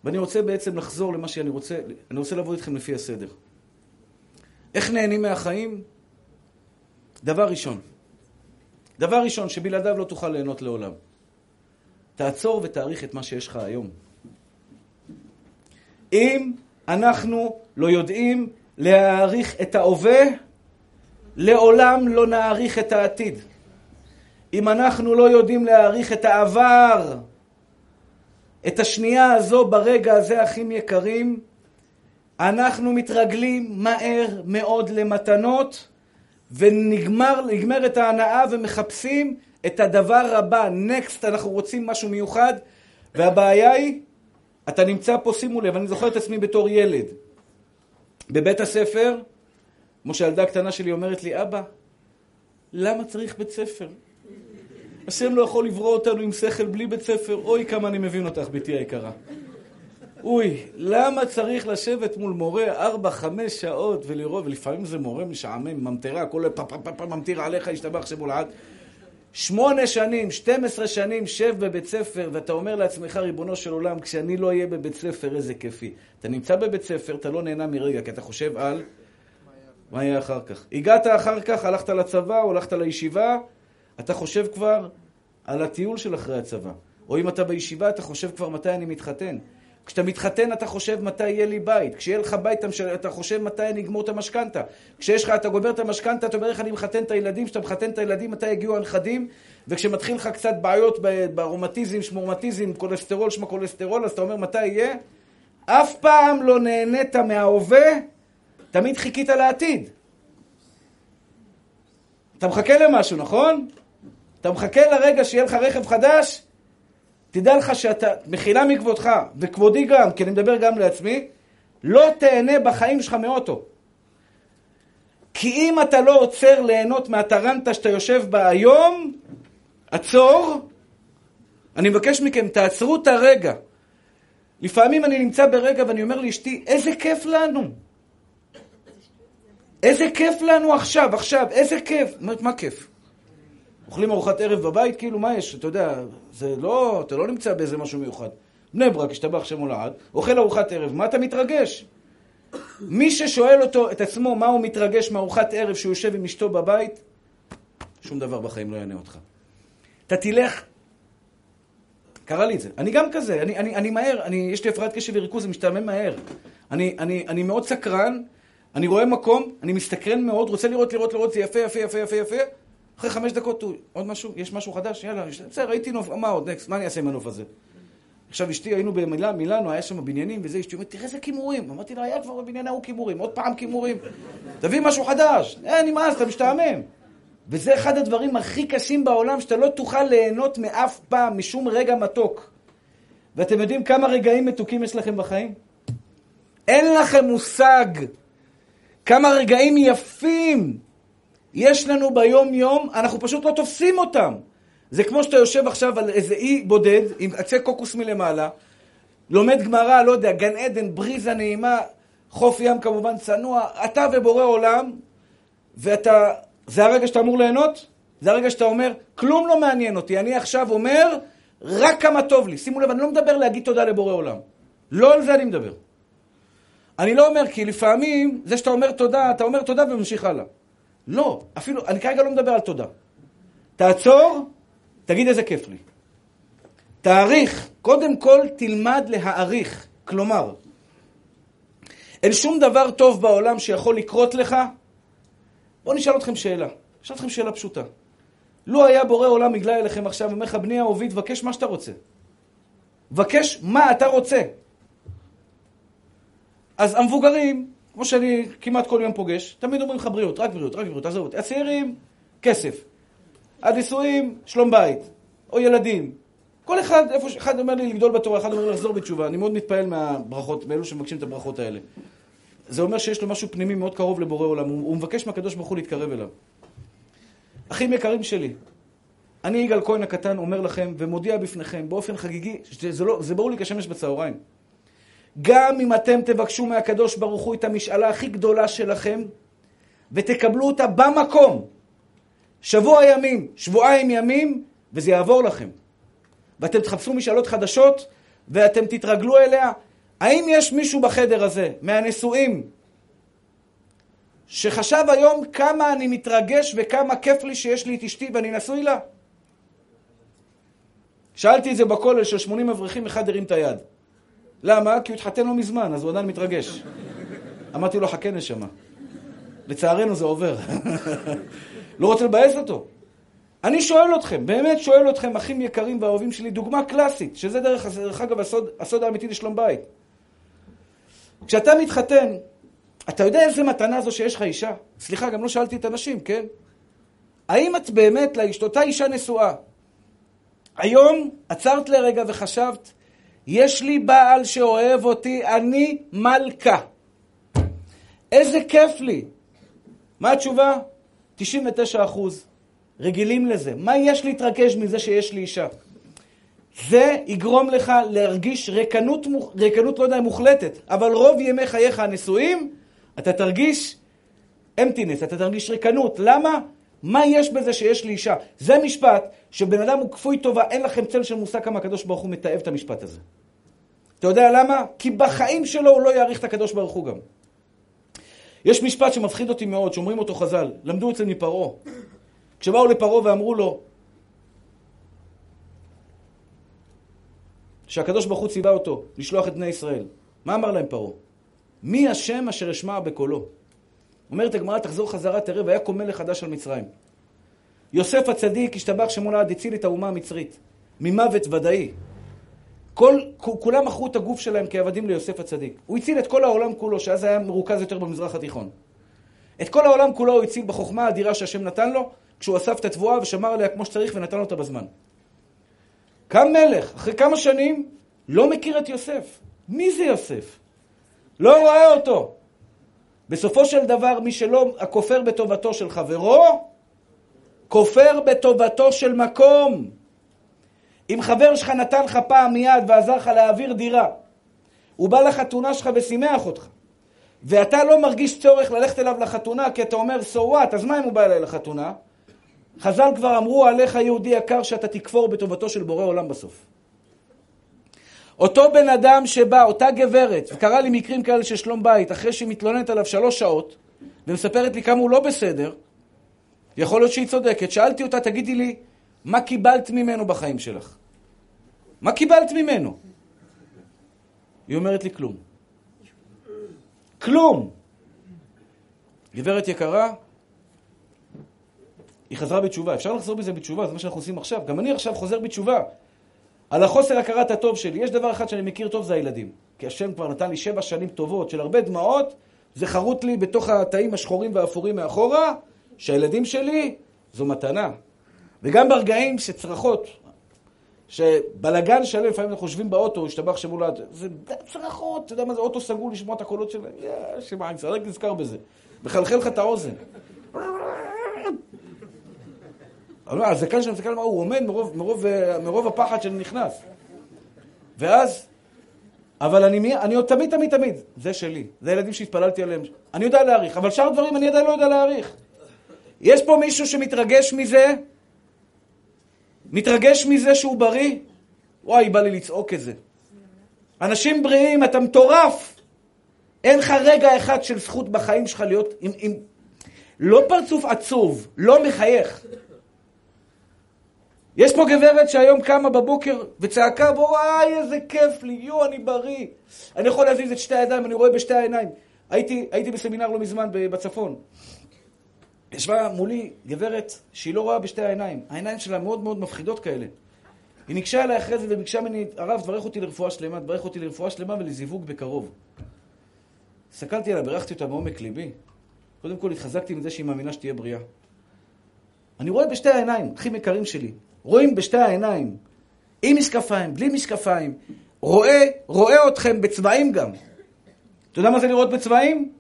ואני רוצה בעצם לחזור למה שאני רוצה, אני רוצה לעבוד איתכם לפי הסדר. איך נהנים מהחיים? דבר ראשון, דבר ראשון, שבלעדיו לא תוכל ליהנות לעולם. תעצור ותעריך את מה שיש לך היום. אם אנחנו לא יודעים להעריך את ההווה, לעולם לא נעריך את העתיד. אם אנחנו לא יודעים להעריך את העבר, את השנייה הזו ברגע הזה, אחים יקרים, אנחנו מתרגלים מהר מאוד למתנות, ונגמרת ההנאה ומחפשים את הדבר הבא. נקסט, אנחנו רוצים משהו מיוחד, והבעיה היא, אתה נמצא פה, שימו לב, אני זוכר את עצמי בתור ילד. בבית הספר, כמו שהילדה הקטנה שלי אומרת לי, אבא, למה צריך בית ספר? השם לא יכול לברוא אותנו עם שכל בלי בית ספר. אוי, כמה אני מבין אותך, בתי היקרה. אוי, למה צריך לשבת מול מורה ארבע, חמש שעות ולראות, ולפעמים זה מורה משעמם, ממטרה, כל פעם ממטיר עליך, ישתבח שמו לעד. שמונה שנים, שתים עשרה שנים, שב בבית ספר, ואתה אומר לעצמך, ריבונו של עולם, כשאני לא אהיה בבית ספר, איזה כיפי. אתה נמצא בבית ספר, אתה לא נהנה מרגע, כי אתה חושב על מה יהיה אחר כך. הגעת אחר כך, הלכת לצבא, הלכת לישיבה, אתה חושב כבר על הטיול של אחרי הצבא. או אם אתה בישיבה, אתה חושב כבר מתי אני מתחתן. כשאתה מתחתן אתה חושב מתי יהיה לי בית. כשיהיה לך בית אתה חושב מתי אני אגמור את המשכנתה. כשיש לך, אתה גומר את המשכנתה, אתה אומר איך אני מחתן את הילדים, כשאתה מחתן את הילדים מתי יגיעו הנכדים, וכשמתחיל לך קצת בעיות ברומטיזם, שמורמטיזם, כולסטרול, שמה כולסטרול, אז אתה אומר מתי יהיה. אף פעם לא נהנית מההווה, תמיד חיכית לעתיד. אתה מחכה למשהו, נכון? אתה מחכה לרגע שיהיה לך רכב חדש, תדע לך שאתה, מחילה מכבודך, וכבודי גם, כי אני מדבר גם לעצמי, לא תהנה בחיים שלך מאוטו. כי אם אתה לא עוצר ליהנות מהטרנטה שאתה יושב בה היום, עצור, אני מבקש מכם, תעצרו את הרגע. לפעמים אני נמצא ברגע ואני אומר לאשתי, איזה כיף לנו. איזה כיף לנו עכשיו, עכשיו, איזה כיף. אומרת, מה כיף? אוכלים ארוחת ערב בבית, כאילו, מה יש? אתה יודע, זה לא, אתה לא נמצא באיזה משהו מיוחד. בני ברק, השתבח שם הולעד, אוכל ארוחת ערב, מה אתה מתרגש? מי ששואל אותו, את עצמו, מה הוא מתרגש מארוחת ערב שהוא יושב עם אשתו בבית, שום דבר בחיים לא יענה אותך. אתה תלך, קרה לי את זה. אני גם כזה, אני, אני, אני מהר, אני, יש לי הפרעת קשב וריכוז, זה משתעמם מהר. אני, אני, אני מאוד סקרן, אני רואה מקום, אני מסתקרן מאוד, רוצה לראות, לראות, לראות, זה יפה, יפה, יפה, יפה, יפה. אחרי חמש דקות, עוד משהו? יש משהו חדש? יאללה, בסדר, ראיתי נוף, מה עוד? נקסט, מה אני אעשה עם הנוף הזה? עכשיו אשתי, היינו במילאנו, היה שם בניינים וזה, אשתי אומרת, תראה איזה כימורים. אמרתי לה, היה כבר בבניין ההוא כימורים, עוד פעם כימורים. תביא משהו חדש. אין, נמאס, אתה משתעמם. וזה אחד הדברים הכי קשים בעולם, שאתה לא תוכל ליהנות מאף פעם, משום רגע מתוק. ואתם יודעים כמה רגעים מתוקים יש לכם בחיים? אין לכם מושג כמה רגעים יפים יש לנו ביום-יום, אנחנו פשוט לא תופסים אותם. זה כמו שאתה יושב עכשיו על איזה אי בודד, עם עצי קוקוס מלמעלה, לומד גמרא, לא יודע, גן עדן, בריזה נעימה, חוף ים כמובן צנוע, אתה ובורא עולם, ואתה, זה הרגע שאתה אמור ליהנות? זה הרגע שאתה אומר, כלום לא מעניין אותי, אני עכשיו אומר, רק כמה טוב לי. שימו לב, אני לא מדבר להגיד תודה לבורא עולם. לא על זה אני מדבר. אני לא אומר, כי לפעמים, זה שאתה אומר תודה, אתה אומר תודה וממשיך הלאה. לא, אפילו, אני כרגע לא מדבר על תודה. תעצור, תגיד איזה כיף לי. תעריך, קודם כל תלמד להעריך כלומר, אין שום דבר טוב בעולם שיכול לקרות לך. בואו נשאל אתכם שאלה. אשאל אתכם שאלה פשוטה. לו היה בורא עולם נגלה אליכם עכשיו ואומר לך, בני אהובי, תבקש מה שאתה רוצה. תבקש מה אתה רוצה. אז המבוגרים, כמו שאני כמעט כל יום פוגש, תמיד אומרים לך בריאות, רק בריאות, רק בריאות, עזוב אותי. הצעירים, כסף. הנישואים, שלום בית. או ילדים. כל אחד, איפה, אחד אומר לי לגדול בתורה, אחד אומר לי לחזור בתשובה. אני מאוד מתפעל מהברכות, מאלו שמבקשים את הברכות האלה. זה אומר שיש לו משהו פנימי מאוד קרוב לבורא עולם. הוא, הוא מבקש מהקדוש ברוך הוא להתקרב אליו. אחים יקרים שלי, אני יגאל כהן הקטן אומר לכם ומודיע בפניכם באופן חגיגי, זה, לא, זה ברור לי כשמש בצהריים. גם אם אתם תבקשו מהקדוש ברוך הוא את המשאלה הכי גדולה שלכם ותקבלו אותה במקום, שבוע ימים, שבועיים ימים, וזה יעבור לכם. ואתם תחפשו משאלות חדשות ואתם תתרגלו אליה. האם יש מישהו בחדר הזה, מהנשואים, שחשב היום כמה אני מתרגש וכמה כיף לי שיש לי את אשתי ואני נשוי לה? שאלתי את זה בכולל של 80 אברכים, אחד הרים את היד. למה? כי הוא התחתן לא מזמן, אז הוא עדיין מתרגש. אמרתי לו, חכה נשמה. לצערנו זה עובר. לא רוצה לבאס אותו. אני שואל אתכם, באמת שואל אתכם, אחים יקרים ואהובים שלי, דוגמה קלאסית, שזה דרך, דרך אגב הסוד, הסוד האמיתי לשלום בית. כשאתה מתחתן, אתה יודע איזה מתנה זו שיש לך אישה? סליחה, גם לא שאלתי את הנשים, כן? האם את באמת לאשת, אותה אישה נשואה, היום עצרת לרגע וחשבת, יש לי בעל שאוהב אותי, אני מלכה. איזה כיף לי. מה התשובה? 99 אחוז. רגילים לזה. מה יש להתרגש מזה שיש לי אישה? זה יגרום לך להרגיש רקנות, רקנות לא יודע, מוחלטת, אבל רוב ימי חייך הנשואים, אתה תרגיש אמפטינס, אתה תרגיש רקנות. למה? מה יש בזה שיש לי אישה? זה משפט שבן אדם הוא כפוי טובה, אין לכם צל של מושג כמה הקדוש ברוך הוא מתעב את המשפט הזה. אתה יודע למה? כי בחיים שלו הוא לא יעריך את הקדוש ברוך הוא גם. יש משפט שמפחיד אותי מאוד, שאומרים אותו חז"ל, למדו זה מפרעה. כשבאו לפרעה ואמרו לו שהקדוש ברוך הוא ציווה אותו לשלוח את בני ישראל, מה אמר להם פרעה? מי השם אשר אשמע בקולו? אומרת הגמרא, תחזור חזרה, תראה, והיה מלך חדש על מצרים. יוסף הצדיק השתבח שמו לעד, הציל את האומה המצרית. ממוות ודאי. כל, כולם מכרו את הגוף שלהם כעבדים ליוסף הצדיק. הוא הציל את כל העולם כולו, שאז היה מרוכז יותר במזרח התיכון. את כל העולם כולו הוא הציל בחוכמה האדירה שהשם נתן לו, כשהוא אסף את התבואה ושמר עליה כמו שצריך ונתן אותה בזמן. קם מלך, אחרי כמה שנים, לא מכיר את יוסף. מי זה יוסף? לא רואה אותו. בסופו של דבר, מי שלא, הכופר בטובתו של חברו, כופר בטובתו של מקום. אם חבר שלך נתן לך פעם מיד ועזר לך להעביר דירה, הוא בא לחתונה שלך ושימח אותך, ואתה לא מרגיש צורך ללכת אליו לחתונה כי אתה אומר, so what, אז מה אם הוא בא אליי לחתונה? חז"ל כבר אמרו עליך, יהודי יקר, שאתה תכפור בטובתו של בורא עולם בסוף. אותו בן אדם שבא, אותה גברת, וקרה לי מקרים כאלה של שלום בית, אחרי שהיא מתלוננת עליו שלוש שעות, ומספרת לי כמה הוא לא בסדר, יכול להיות שהיא צודקת, שאלתי אותה, תגידי לי, מה קיבלת ממנו בחיים שלך? מה קיבלת ממנו? היא אומרת לי כלום. כלום. גברת יקרה, היא חזרה בתשובה. אפשר לחזור בזה בתשובה, זה מה שאנחנו עושים עכשיו. גם אני עכשיו חוזר בתשובה. על החוסר הכרת הטוב שלי. יש דבר אחד שאני מכיר טוב, זה הילדים. כי השם כבר נתן לי שבע שנים טובות של הרבה דמעות, זה חרוט לי בתוך התאים השחורים והאפורים מאחורה, שהילדים שלי זו מתנה. וגם ברגעים שצרחות, שבלגן שלם, לפעמים אנחנו חושבים באוטו, השתבח שמולד, זה צרחות, אתה יודע מה זה, אוטו סגור לשמוע את הקולות שלהם, יא, שמע, אני רק נזכר בזה. מחלחל לך את האוזן. אבל הזקן שלו מסתכל על מה הוא עומד מרוב, מרוב, מרוב הפחד שאני נכנס. ואז, אבל אני, אני עוד תמיד, תמיד, תמיד, זה שלי. זה ילדים שהתפללתי עליהם. אני יודע להעריך, אבל שאר דברים אני עדיין לא יודע להעריך. יש פה מישהו שמתרגש מזה, מתרגש מזה שהוא בריא? וואי, בא לי לצעוק את זה. אנשים בריאים, אתה מטורף. אין לך רגע אחד של זכות בחיים שלך להיות עם, עם... לא פרצוף עצוב, לא מחייך. יש פה גברת שהיום קמה בבוקר וצעקה וואי, איזה כיף לי, יו, אני בריא. אני יכול להזיז את שתי הידיים, אני רואה בשתי העיניים. הייתי, הייתי בסמינר לא מזמן בצפון. ישבה מולי גברת שהיא לא רואה בשתי העיניים. העיניים שלה מאוד מאוד מפחידות כאלה. היא ניגשה אליי אחרי זה וביקשה ממני, הרב, תברך אותי לרפואה שלמה, תברך אותי לרפואה שלמה ולזיווג בקרוב. הסתכלתי עליה, בירכתי אותה מעומק ליבי. קודם כל התחזקתי מזה שהיא מאמינה שתהיה בריאה. אני רואה בשתי העיניים, אחים יקרים שלי, רואים בשתי העיניים, עם משקפיים, בלי משקפיים, רואה, רואה אתכם בצבעים גם. אתה יודע מה זה לראות בצבעים?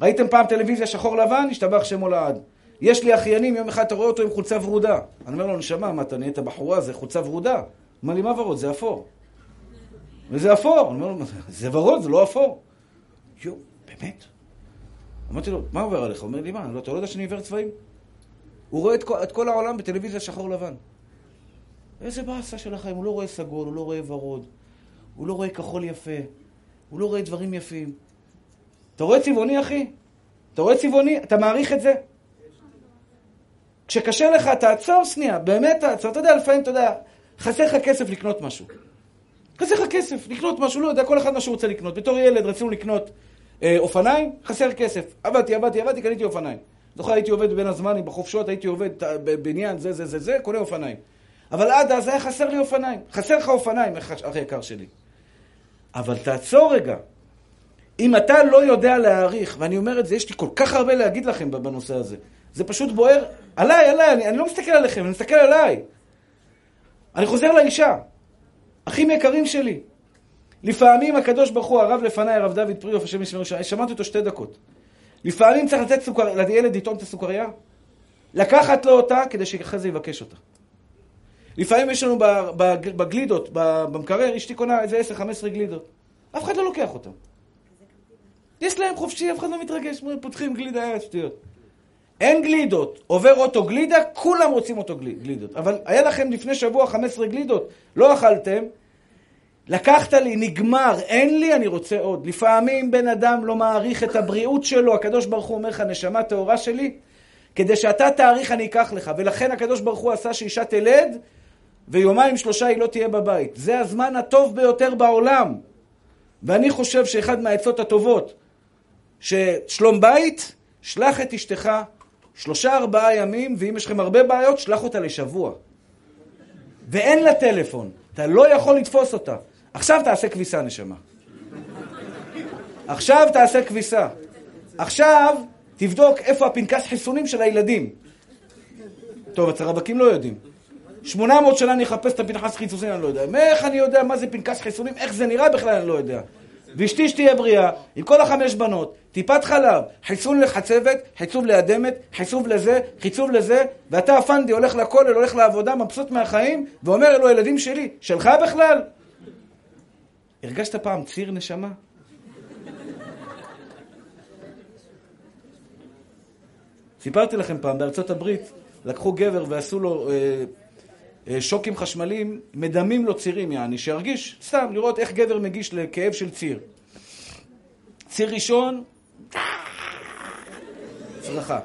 ראיתם פעם טלוויזיה שחור לבן? השתבח שמו לעד. יש לי אחיינים, יום אחד אתה רואה אותו עם חולצה ורודה. אני אומר לו, נשמה, מה, אתה נהיית בחורה, זה חולצה ורודה? אומר לי, מה ורוד? זה אפור. וזה אפור. אני אומר לו, זה ורוד, זה לא אפור. יואו, באמת? אמרתי לו, מה עובר עליך? הוא אומר לי, מה, לא, אתה לא יודע שאני עיוור צבעים? הוא רואה את כל, את כל העולם בטלוויזיה שחור לבן. איזה באסה של החיים, הוא לא רואה סגול, הוא לא רואה ורוד, הוא לא רואה כחול יפה, הוא לא רואה דברים יפים. אתה רואה צבעוני, אחי? אתה רואה צבעוני? אתה מעריך את זה? כשקשה לך, תעצור שנייה, באמת תעצור. אתה יודע, לפעמים, אתה יודע, חסר לך כסף לקנות משהו. חסר לך כסף לקנות משהו, לא יודע, כל אחד מה שהוא רוצה לקנות. בתור ילד רצינו לקנות אה, אופניים, חסר כסף. עבדתי, עבדתי, עבדתי, קניתי אופניים. זוכר, הייתי עובד בין הזמנים, בחופשות, הייתי עובד בבניין, זה, זה, זה, זה, קונה אופניים. אבל עד אז היה חסר לי אופניים. חסר לך אופניים, אח יקר שלי. אבל תעצור רגע. אם אתה לא יודע להעריך, ואני אומר את זה, יש לי כל כך הרבה להגיד לכם בנושא הזה. זה פשוט בוער עליי, עליי, אני, אני לא מסתכל עליכם, אני מסתכל עליי. אני חוזר לאישה. אחים יקרים שלי. לפעמים הקדוש ברוך הוא, הרב לפניי, הרב דוד פריאוף, השם ישמעו, שמעתי אותו שתי דקות. לפעמים צריך לתת סוכר, לילד לטעום את הסוכריה, לקחת לו אותה כדי שאחרי זה יבקש אותה. לפעמים יש לנו בגלידות, במקרר, אשתי קונה איזה 10-15 גלידות. אף אחד לא לוקח אותן. יש להם חופשי, אף אחד לא מתרגש, פותחים גלידה, שטויות. אין גלידות, עובר אוטו גלידה, כולם רוצים אוטו גלידות. אבל היה לכם לפני שבוע 15 גלידות, לא אכלתם, לקחת לי, נגמר, אין לי, אני רוצה עוד. לפעמים בן אדם לא מעריך את הבריאות שלו, הקדוש ברוך הוא אומר לך, נשמה טהורה שלי, כדי שאתה תאריך אני אקח לך. ולכן הקדוש ברוך הוא עשה שאישה תלד, ויומיים שלושה היא לא תהיה בבית. זה הזמן הטוב ביותר בעולם. ואני חושב שאחד מהעצות הטובות, ששלום בית, שלח את אשתך שלושה ארבעה ימים, ואם יש לכם הרבה בעיות, שלח אותה לשבוע. ואין לה טלפון, אתה לא יכול לתפוס אותה. עכשיו תעשה כביסה, נשמה. עכשיו תעשה כביסה. עכשיו תבדוק איפה הפנקס חיסונים של הילדים. טוב, אצל הרווקים לא יודעים. 800 שנה אני אחפש את הפנקס חיסונים, אני לא יודע. איך אני יודע מה זה פנקס חיסונים? איך זה נראה בכלל, אני לא יודע. ואשתי שתהיה בריאה, עם כל החמש בנות, טיפת חלב, חיסון לחצבת, חיצוב לאדמת, חיצוב לזה, חיצוב לזה, ואתה הפנדי הולך לכולל, הולך לעבודה, מבסוט מהחיים, ואומר אלו הילדים שלי, שלך בכלל? הרגשת פעם ציר נשמה? סיפרתי לכם פעם, בארצות הברית לקחו גבר ועשו לו אה, שוקים חשמליים, מדמים לו צירים, יעני, שירגיש, סתם, לראות איך גבר מגיש לכאב של ציר. ציר ראשון, צרחה.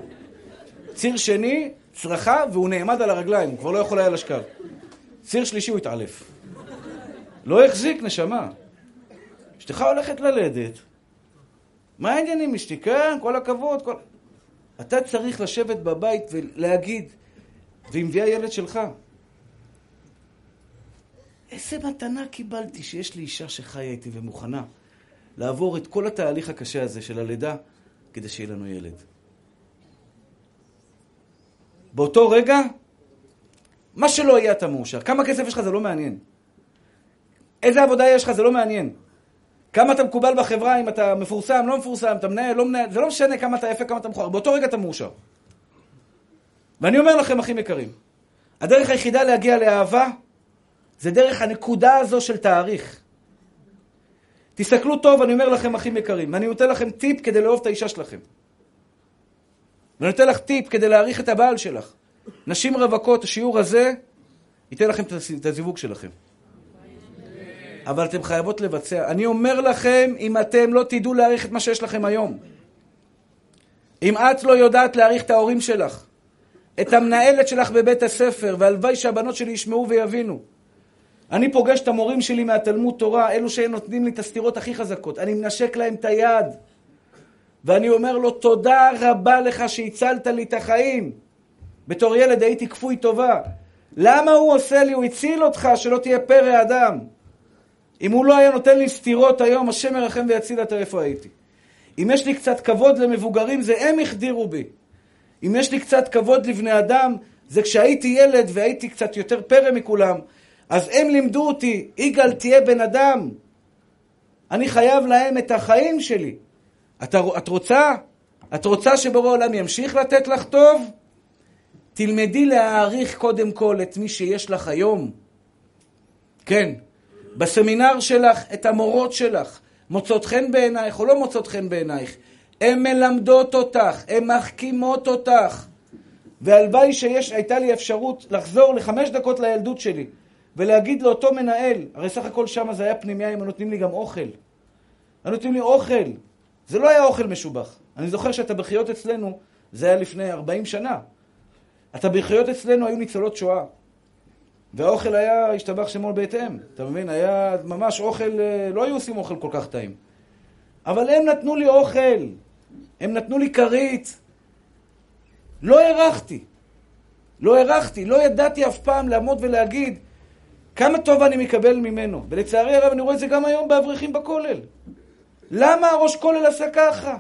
ציר שני, צרחה, והוא נעמד על הרגליים, הוא כבר לא יכול היה לשכב. ציר שלישי, הוא התעלף. לא החזיק, נשמה. אשתך הולכת ללדת. מה העניינים, אשתי? כן, כל הכבוד. כל... אתה צריך לשבת בבית ולהגיד, והיא מביאה ילד שלך. איזה מתנה קיבלתי שיש לי אישה שחיה איתי ומוכנה לעבור את כל התהליך הקשה הזה של הלידה כדי שיהיה לנו ילד. באותו רגע, מה שלא יהיה אתה מאושר. כמה כסף יש לך זה לא מעניין. איזה עבודה יש לך זה לא מעניין. כמה אתה מקובל בחברה, אם אתה מפורסם, לא מפורסם, אתה מנהל, לא מנהל, זה לא משנה כמה אתה יפה, כמה אתה מכוער. באותו רגע אתה מאושר. ואני אומר לכם, אחים יקרים, הדרך היחידה להגיע לאהבה זה דרך הנקודה הזו של תאריך. תסתכלו טוב, אני אומר לכם, אחים יקרים, ואני נותן לכם טיפ כדי לאהוב את האישה שלכם. ואני נותן לך טיפ כדי להעריך את הבעל שלך. נשים רווקות, השיעור הזה ייתן לכם את הזיווג שלכם. אבל אתם חייבות לבצע. אני אומר לכם, אם אתם לא תדעו להעריך את מה שיש לכם היום, אם את לא יודעת להעריך את ההורים שלך, את המנהלת שלך בבית הספר, והלוואי שהבנות שלי ישמעו ויבינו. אני פוגש את המורים שלי מהתלמוד תורה, אלו שהם נותנים לי את הסתירות הכי חזקות. אני מנשק להם את היד, ואני אומר לו, תודה רבה לך שהצלת לי את החיים. בתור ילד הייתי כפוי טובה. למה הוא עושה לי? הוא הציל אותך, שלא תהיה פרא אדם. אם הוא לא היה נותן לי סתירות היום, השם ירחם ויציל אותה איפה הייתי. אם יש לי קצת כבוד למבוגרים, זה הם החדירו בי. אם יש לי קצת כבוד לבני אדם, זה כשהייתי ילד והייתי קצת יותר פרא מכולם, אז הם לימדו אותי, יגאל תהיה בן אדם. אני חייב להם את החיים שלי. את, את רוצה? את רוצה שבורא עולם ימשיך לתת לך טוב? תלמדי להעריך קודם כל את מי שיש לך היום. כן, בסמינר שלך, את המורות שלך, מוצאות חן בעינייך או לא מוצאות חן בעינייך. הן מלמדות אותך, הן מחכימות אותך. והלוואי שהייתה לי אפשרות לחזור לחמש דקות לילדות שלי ולהגיד לאותו מנהל, הרי סך הכל שם זה היה פנימיה, הם נותנים לי גם אוכל. הם נותנים לי אוכל. זה לא היה אוכל משובח. אני זוכר שאת הברכיות אצלנו, זה היה לפני 40 שנה. את הברכיות אצלנו היו ניצולות שואה. והאוכל היה, השתבח שמו בהתאם. אתה מבין? היה ממש אוכל, אה, לא היו עושים אוכל כל כך טעים. אבל הם נתנו לי אוכל. הם נתנו לי כרית. לא הערכתי. לא הערכתי. לא ידעתי אף פעם לעמוד ולהגיד כמה טוב אני מקבל ממנו. ולצערי הרב אני רואה את זה גם היום באברכים בכולל. למה הראש כולל עשה ככה?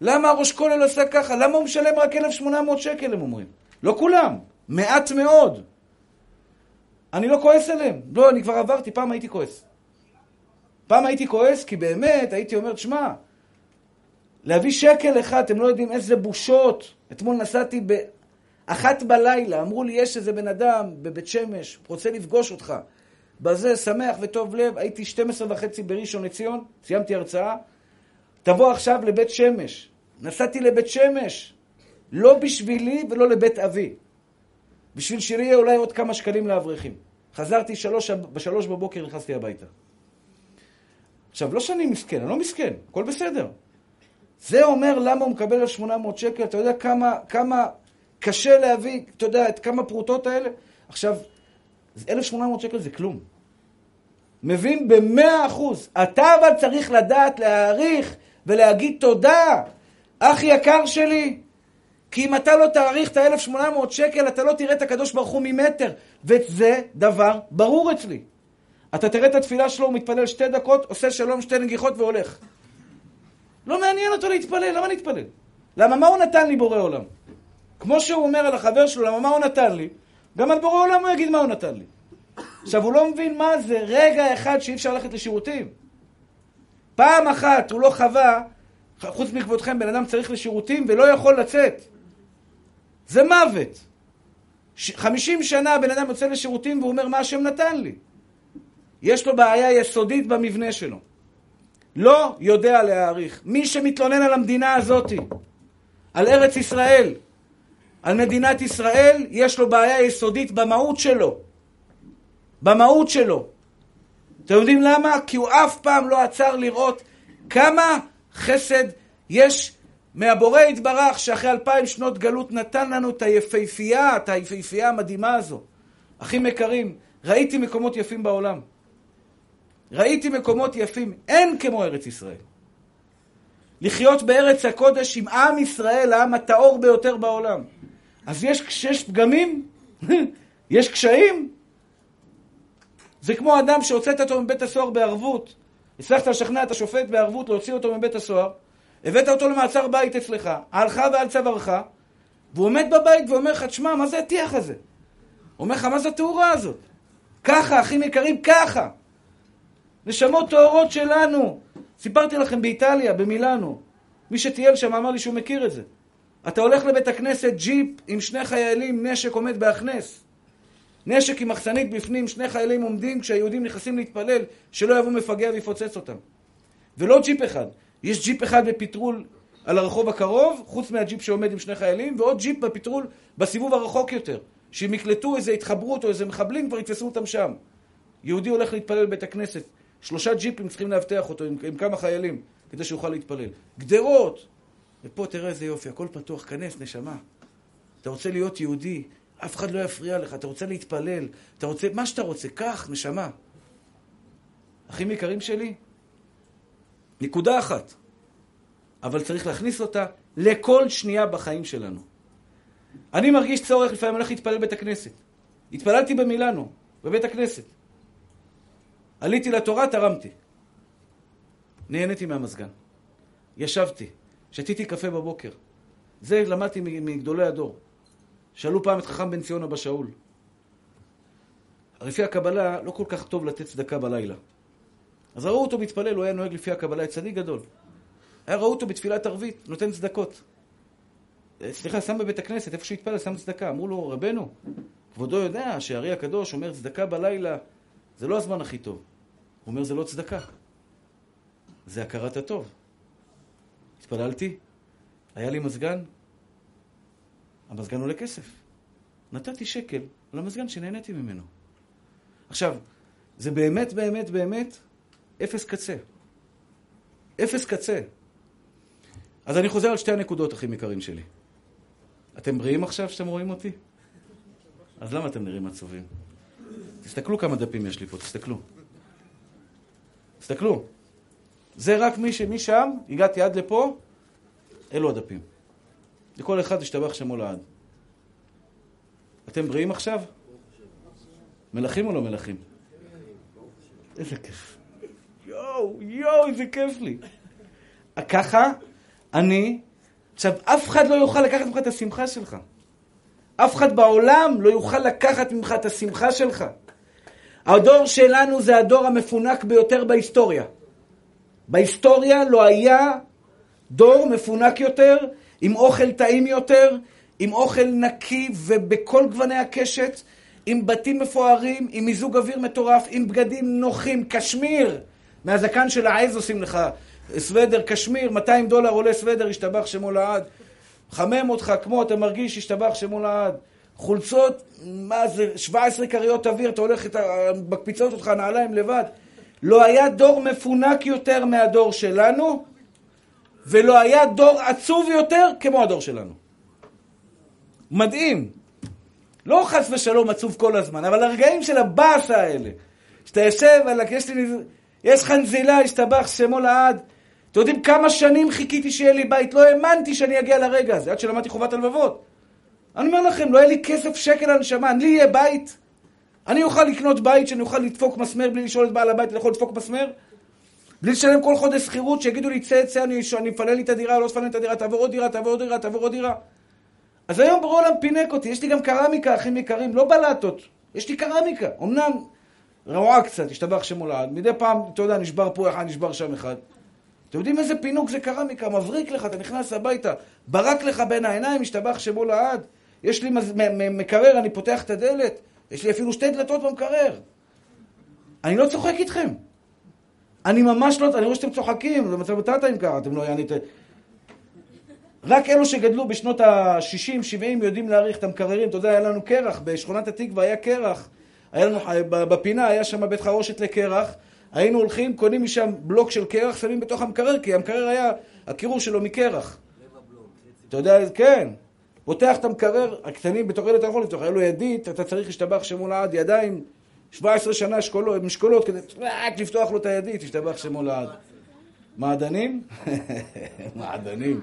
למה הראש כולל עשה ככה? למה הוא משלם רק 1,800 שקל, הם אומרים? לא כולם, מעט מאוד. אני לא כועס עליהם. לא, אני כבר עברתי, פעם הייתי כועס. פעם הייתי כועס כי באמת הייתי אומר, שמע, להביא שקל אחד, אתם לא יודעים איזה בושות. אתמול נסעתי באחת בלילה, אמרו לי, יש איזה בן אדם בבית שמש, רוצה לפגוש אותך. בזה, שמח וטוב לב, הייתי 12 וחצי בראשון לציון, סיימתי הרצאה. תבוא עכשיו לבית שמש. נסעתי לבית שמש, לא בשבילי ולא לבית אבי. בשביל שיהיה אולי עוד כמה שקלים לאברכים. חזרתי שלוש, בשלוש בבוקר, נכנסתי הביתה. עכשיו, לא שאני מסכן, אני לא מסכן, הכל בסדר. זה אומר למה הוא מקבל על 800 שקל, אתה יודע כמה, כמה קשה להביא, אתה יודע, את כמה פרוטות האלה? עכשיו, 1,800 שקל זה כלום. מבין במאה אחוז. אתה אבל צריך לדעת להעריך ולהגיד תודה. אח יקר שלי, כי אם אתה לא תעריך את ה-1,800 שקל, אתה לא תראה את הקדוש ברוך הוא ממטר. וזה דבר ברור אצלי. אתה תראה את התפילה שלו, הוא מתפלל שתי דקות, עושה שלום, שתי נגיחות והולך. לא מעניין אותו להתפלל, למה להתפלל? למה מה הוא נתן לי בורא עולם? כמו שהוא אומר על החבר שלו, למה מה הוא נתן לי? גם על בורא עולם הוא יגיד מה הוא נתן לי. עכשיו, הוא לא מבין מה זה רגע אחד שאי אפשר ללכת לשירותים. פעם אחת הוא לא חווה, חוץ מכבודכם, בן אדם צריך לשירותים ולא יכול לצאת. זה מוות. חמישים שנה בן אדם יוצא לשירותים והוא אומר, מה השם נתן לי? יש לו בעיה יסודית במבנה שלו. לא יודע להעריך. מי שמתלונן על המדינה הזאתי, על ארץ ישראל, על מדינת ישראל, יש לו בעיה יסודית במהות שלו. במהות שלו. אתם יודעים למה? כי הוא אף פעם לא עצר לראות כמה חסד יש מהבורא יתברך, שאחרי אלפיים שנות גלות נתן לנו את היפהפייה, את היפהפייה המדהימה הזו. אחים יקרים, ראיתי מקומות יפים בעולם. ראיתי מקומות יפים. אין כמו ארץ ישראל. לחיות בארץ הקודש עם עם ישראל, העם הטהור ביותר בעולם. אז יש, כשיש פגמים, יש קשיים. זה כמו אדם שהוצאת אותו מבית הסוהר בערבות. הצלחת לשכנע את השופט בערבות להוציא אותו מבית הסוהר, הבאת אותו למעצר בית אצלך, עלך ועל צווארך, והוא עומד בבית ואומר לך, תשמע, מה זה הטיח הזה? אומר לך, מה זה התאורה הזאת? ככה, אחים יקרים, ככה. נשמות טהורות שלנו. סיפרתי לכם באיטליה, במילאנו. מי שטייל שם אמר לי שהוא מכיר את זה. אתה הולך לבית הכנסת, ג'יפ עם שני חיילים, נשק עומד בהכנס. נשק עם מחסנית בפנים, שני חיילים עומדים כשהיהודים נכנסים להתפלל, שלא יבוא מפגע ויפוצץ אותם. ולא ג'יפ אחד, יש ג'יפ אחד בפטרול על הרחוב הקרוב, חוץ מהג'יפ שעומד עם שני חיילים, ועוד ג'יפ בפטרול בסיבוב הרחוק יותר. שאם יקלטו איזה התחברות או איזה מחבלים, כבר יתפסו אותם שם. יהודי הולך להתפלל בבית הכנסת, שלושה ג'יפים צריכים לאבטח אותו עם, עם כמה חיילים, כדי שיוכל להתפלל. גדרות! ופה תראה איזה יופי, הכל פתוח, כנס, נשמה. אתה רוצה להיות יהודי, אף אחד לא יפריע לך, אתה רוצה להתפלל, אתה רוצה, מה שאתה רוצה, קח, נשמה. אחים יקרים שלי, נקודה אחת, אבל צריך להכניס אותה לכל שנייה בחיים שלנו. אני מרגיש צורך, לפעמים הולך להתפלל בית הכנסת. התפללתי במילאנו, בבית הכנסת. עליתי לתורה, תרמתי. נהניתי מהמזגן. ישבתי, שתיתי קפה בבוקר. זה למדתי מגדולי הדור. שאלו פעם את חכם בן ציון אבא שאול. לפי הקבלה לא כל כך טוב לתת צדקה בלילה. אז ראו אותו מתפלל, הוא היה נוהג לפי הקבלה, צדיק גדול. היה ראו אותו בתפילת ערבית, נותן צדקות. סליחה, שם בבית הכנסת, איפה שהוא התפלל, שם צדקה. אמרו לו, רבנו, כבודו יודע שהארי הקדוש אומר צדקה בלילה, זה לא הזמן הכי טוב. הוא אומר, זה לא צדקה. זה הכרת הטוב. התפללתי, היה לי מזגן, המזגן עולה כסף. נתתי שקל על המזגן שנהניתי ממנו. עכשיו, זה באמת, באמת, באמת אפס קצה. אפס קצה. אז אני חוזר על שתי הנקודות, אחים יקרים שלי. אתם בריאים עכשיו שאתם רואים אותי? אז למה אתם נראים עצובים? תסתכלו כמה דפים יש לי פה, תסתכלו. תסתכלו. זה רק מי שמשם, הגעתי עד לפה, אלו הדפים. לכל אחד ישתבח שמו לעד. אתם בריאים עכשיו? מלכים או לא מלכים? איזה כיף. יואו, יואו, איזה כיף לי. ככה, אני, עכשיו, אף אחד לא יוכל לקחת ממך את השמחה שלך. אף אחד בעולם לא יוכל לקחת ממך את השמחה שלך. הדור שלנו זה הדור המפונק ביותר בהיסטוריה. בהיסטוריה לא היה דור מפונק יותר, עם אוכל טעים יותר, עם אוכל נקי ובכל גווני הקשת, עם בתים מפוארים, עם מיזוג אוויר מטורף, עם בגדים נוחים, קשמיר. מהזקן של העז עושים לך סוודר, קשמיר, 200 דולר עולה סוודר, השתבח שמו לעד. חמם אותך כמו, אתה מרגיש, השתבח שמו לעד. חולצות, מה זה, 17 כריות אוויר, אתה הולך, מקפיצות אותך נעליים לבד. לא היה דור מפונק יותר מהדור שלנו, ולא היה דור עצוב יותר כמו הדור שלנו. מדהים. לא חס ושלום עצוב כל הזמן, אבל הרגעים של הבאסה האלה, שאתה יושב, על לי, יש לך נזילה, השתבח שמו לעד. אתם יודעים כמה שנים חיכיתי שיהיה לי בית? לא האמנתי שאני אגיע לרגע הזה, עד שלמדתי חובת הלבבות. אני אומר לכם, לא היה לי כסף שקל על נשמה, לי יהיה בית. אני אוכל לקנות בית שאני אוכל לדפוק מסמר בלי לשאול את בעל הבית, אני יכול לדפוק מסמר? בלי לשלם כל חודש שכירות, שיגידו לי, צא, צא, אני, אני מפנה לי את הדירה, לא תפנה לי את הדירה, תעבור עוד דירה, תעבור עוד דירה, תעבור עוד דירה. אז היום ברור העולם פינק אותי, יש לי גם קרמיקה, אחים יקרים, לא בלטות, יש לי קרמיקה. אמנם רעועה קצת, השתבח שמו לעד, מדי פעם, אתה יודע, נשבר פה אחד, נשבר שם אחד. אתם יודעים איזה פינוק זה קרמיקה, מבריק לך, אתה נכנס הביתה, ברק לך בין העיניים, השתבח שמו לעד. יש לי מקרר, אני פותח את הדלת, יש לי אפילו שתי דלתות במקרר. אני לא צוחק איתכם. אני ממש לא, אני רואה שאתם צוחקים, זה מצב בטאטה אם ככה, אתם לא יענית... רק אלו שגדלו בשנות ה-60-70 יודעים להעריך את המקררים. אתה יודע, היה לנו קרח, בשכונת התקווה היה קרח. היה לנו, בפינה היה שם בית חרושת לקרח. היינו הולכים, קונים משם בלוק של קרח, שמים בתוך המקרר, כי המקרר היה, הקירור שלו מקרח. אתה יודע, כן. פותח את המקרר, הקטנים בתוך ילד אתה יכול לפתוח, היה לו ידית, אתה צריך להשתבח שמו לעד, ידיים, 17 שנה שקולות, משקולות, כדי רק לפתוח לו את הידית, השתבח שמו לעד. מעדנים? מעדנים.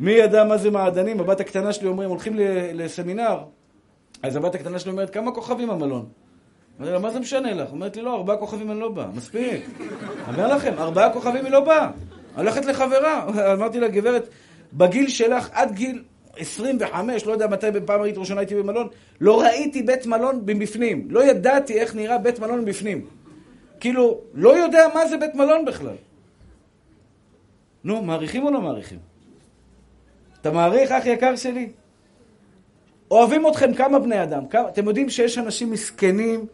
מי ידע מה זה מעדנים? הבת הקטנה שלי אומרים, הולכים לסמינר, אז הבת הקטנה שלי אומרת, כמה כוכבים המלון? אמרתי לה, מה זה משנה לך? אומרת לי, לא, ארבעה כוכבים אני לא באה, מספיק. אומר לכם, ארבעה כוכבים היא לא באה. הולכת לחברה. אמרתי לה, גברת, בגיל שלך, עד גיל 25, לא יודע מתי בפעם הראשונה ראשונה הייתי במלון, לא ראיתי בית מלון מבפנים. לא ידעתי איך נראה בית מלון מבפנים. כאילו, לא יודע מה זה בית מלון בכלל. נו, מעריכים או לא מעריכים? אתה מעריך, אח יקר שלי? אוהבים אתכם כמה בני אדם. כמה, אתם יודעים שיש אנשים מסכנים.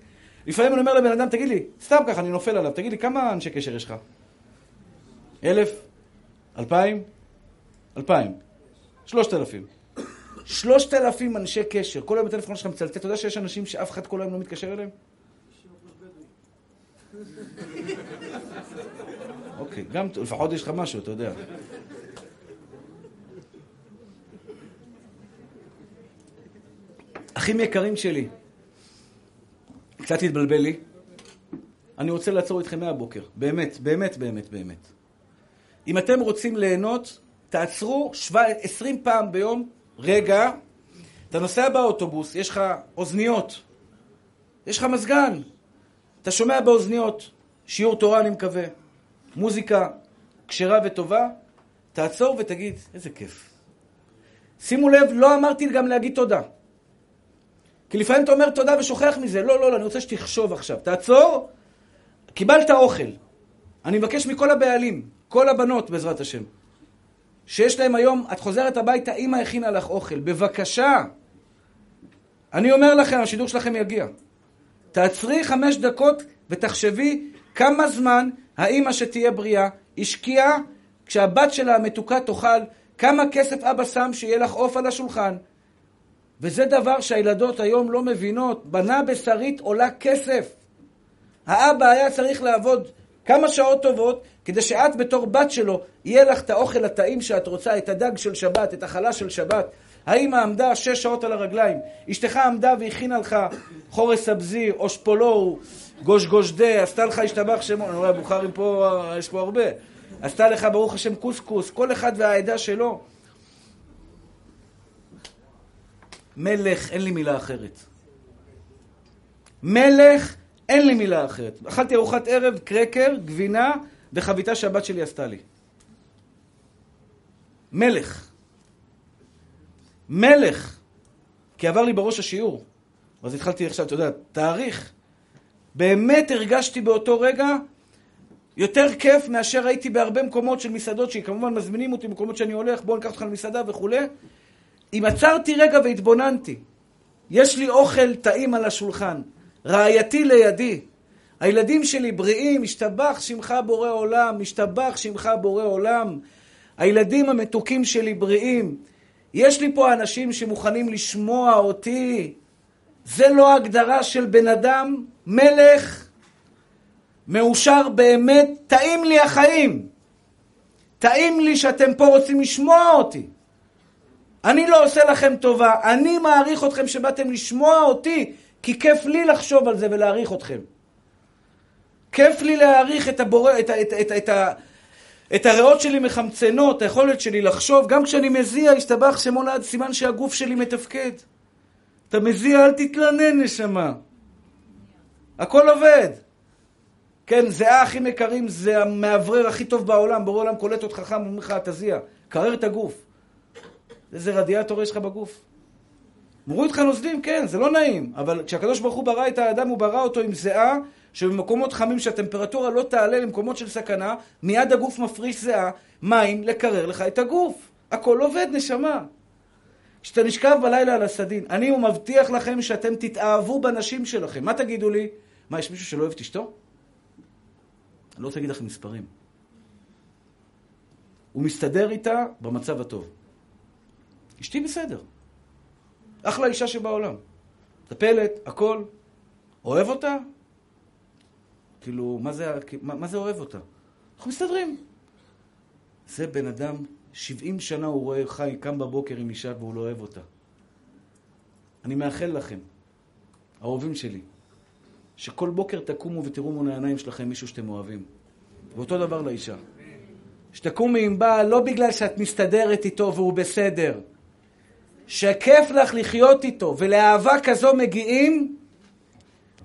לפעמים אני אומר לבן אדם, תגיד לי, סתם ככה, אני נופל עליו, תגיד לי, כמה אנשי קשר יש לך? אלף? אלפיים? אלפיים. שלושת אלפים. שלושת אלפים אנשי קשר. כל היום בטלפון שלך מצלצל. אתה יודע שיש אנשים שאף אחד כל היום לא מתקשר אליהם? אוקיי, גם לפחות יש לך משהו, אתה יודע. אחים יקרים שלי, קצת התבלבל לי. אני רוצה לעצור איתכם מהבוקר. באמת, באמת, באמת, באמת. אם אתם רוצים ליהנות, תעצרו 20 פעם ביום, רגע, אתה נוסע באוטובוס, יש לך אוזניות, יש לך מזגן, אתה שומע באוזניות, שיעור תורה אני מקווה, מוזיקה כשרה וטובה, תעצור ותגיד, איזה כיף. שימו לב, לא אמרתי גם להגיד תודה. כי לפעמים אתה אומר תודה ושוכח מזה. לא, לא, לא, אני רוצה שתחשוב עכשיו. תעצור, קיבלת אוכל. אני מבקש מכל הבעלים, כל הבנות בעזרת השם, שיש להם היום, את חוזרת הביתה, אמא הכינה לך אוכל. בבקשה. אני אומר לכם, השידור שלכם יגיע. תעצרי חמש דקות ותחשבי כמה זמן האימא שתהיה בריאה השקיעה כשהבת שלה המתוקה תאכל, כמה כסף אבא שם שיהיה לך עוף על השולחן. וזה דבר שהילדות היום לא מבינות. בנה בשרית עולה כסף. האבא היה צריך לעבוד כמה שעות טובות כדי שאת בתור בת שלו, יהיה לך את האוכל הטעים שאת רוצה, את הדג של שבת, את החלה של שבת. האמא עמדה שש שעות על הרגליים, אשתך עמדה והכינה לך חורס סבזי, או שפולו, גוש דה, עשתה לך השתבח שמו, אני רואה בוכרים פה, יש פה הרבה. עשתה לך ברוך השם קוסקוס, כל אחד והעדה שלו. מלך, אין לי מילה אחרת. מלך, אין לי מילה אחרת. אכלתי ארוחת ערב, קרקר, גבינה וחביתה שהבת שלי עשתה לי. מלך. מלך. כי עבר לי בראש השיעור. אז התחלתי עכשיו, אתה יודע, תאריך. באמת הרגשתי באותו רגע יותר כיף מאשר הייתי בהרבה מקומות של מסעדות שכמובן מזמינים אותי במקומות שאני הולך, בואו ניקח אותך למסעדה וכולי. אם עצרתי רגע והתבוננתי, יש לי אוכל טעים על השולחן, רעייתי לידי, הילדים שלי בריאים, משתבח שמך בורא עולם, משתבח שמך בורא עולם, הילדים המתוקים שלי בריאים. יש לי פה אנשים שמוכנים לשמוע אותי. זה לא הגדרה של בן אדם, מלך, מאושר באמת, טעים לי החיים. טעים לי שאתם פה רוצים לשמוע אותי. אני לא עושה לכם טובה, אני מעריך אתכם שבאתם לשמוע אותי, כי כיף לי לחשוב על זה ולהעריך אתכם. כיף לי להעריך את, הבור... את, את, את, את, את, הריאות שלי מחמצנות, היכולת שלי לחשוב, גם כשאני מזיע, השתבח שמו לעד סימן שהגוף שלי מתפקד. אתה מזיע, אל תתלנן, נשמה. הכל עובד. כן, זיעה הכי יקרים, זה המאוורר הכי טוב בעולם. בורא עולם קולט אותך חם, אומר לך, תזיע. קרר את הגוף. איזה רדיאטור יש לך בגוף? מוריד אותך נוזלים, כן, זה לא נעים. אבל כשהקדוש ברוך הוא ברא את האדם, הוא ברא אותו עם זיעה, שבמקומות חמים שהטמפרטורה לא תעלה למקומות של סכנה, מיד הגוף מפריש זיעה, מים, לקרר לך את הגוף. הכל עובד, נשמה. כשאתה נשכב בלילה על הסדין, אני מבטיח לכם שאתם תתאהבו בנשים שלכם. מה תגידו לי? מה, יש מישהו שלא אוהב את אשתו? אני לא רוצה להגיד לכם מספרים. הוא מסתדר איתה במצב הטוב. אשתי בסדר. אחלה אישה שבעולם. מטפלת, הכל. אוהב אותה? כאילו, מה זה, מה, מה זה אוהב אותה? אנחנו מסתדרים. זה בן אדם, 70 שנה הוא רואה חי, קם בבוקר עם אישה והוא לא אוהב אותה. אני מאחל לכם, האהובים שלי, שכל בוקר תקומו ותראו מול העיניים שלכם מישהו שאתם אוהבים. ואותו דבר לאישה. שתקומי עם בעל לא בגלל שאת מסתדרת איתו והוא בסדר, שכיף לך לחיות איתו, ולאהבה כזו מגיעים,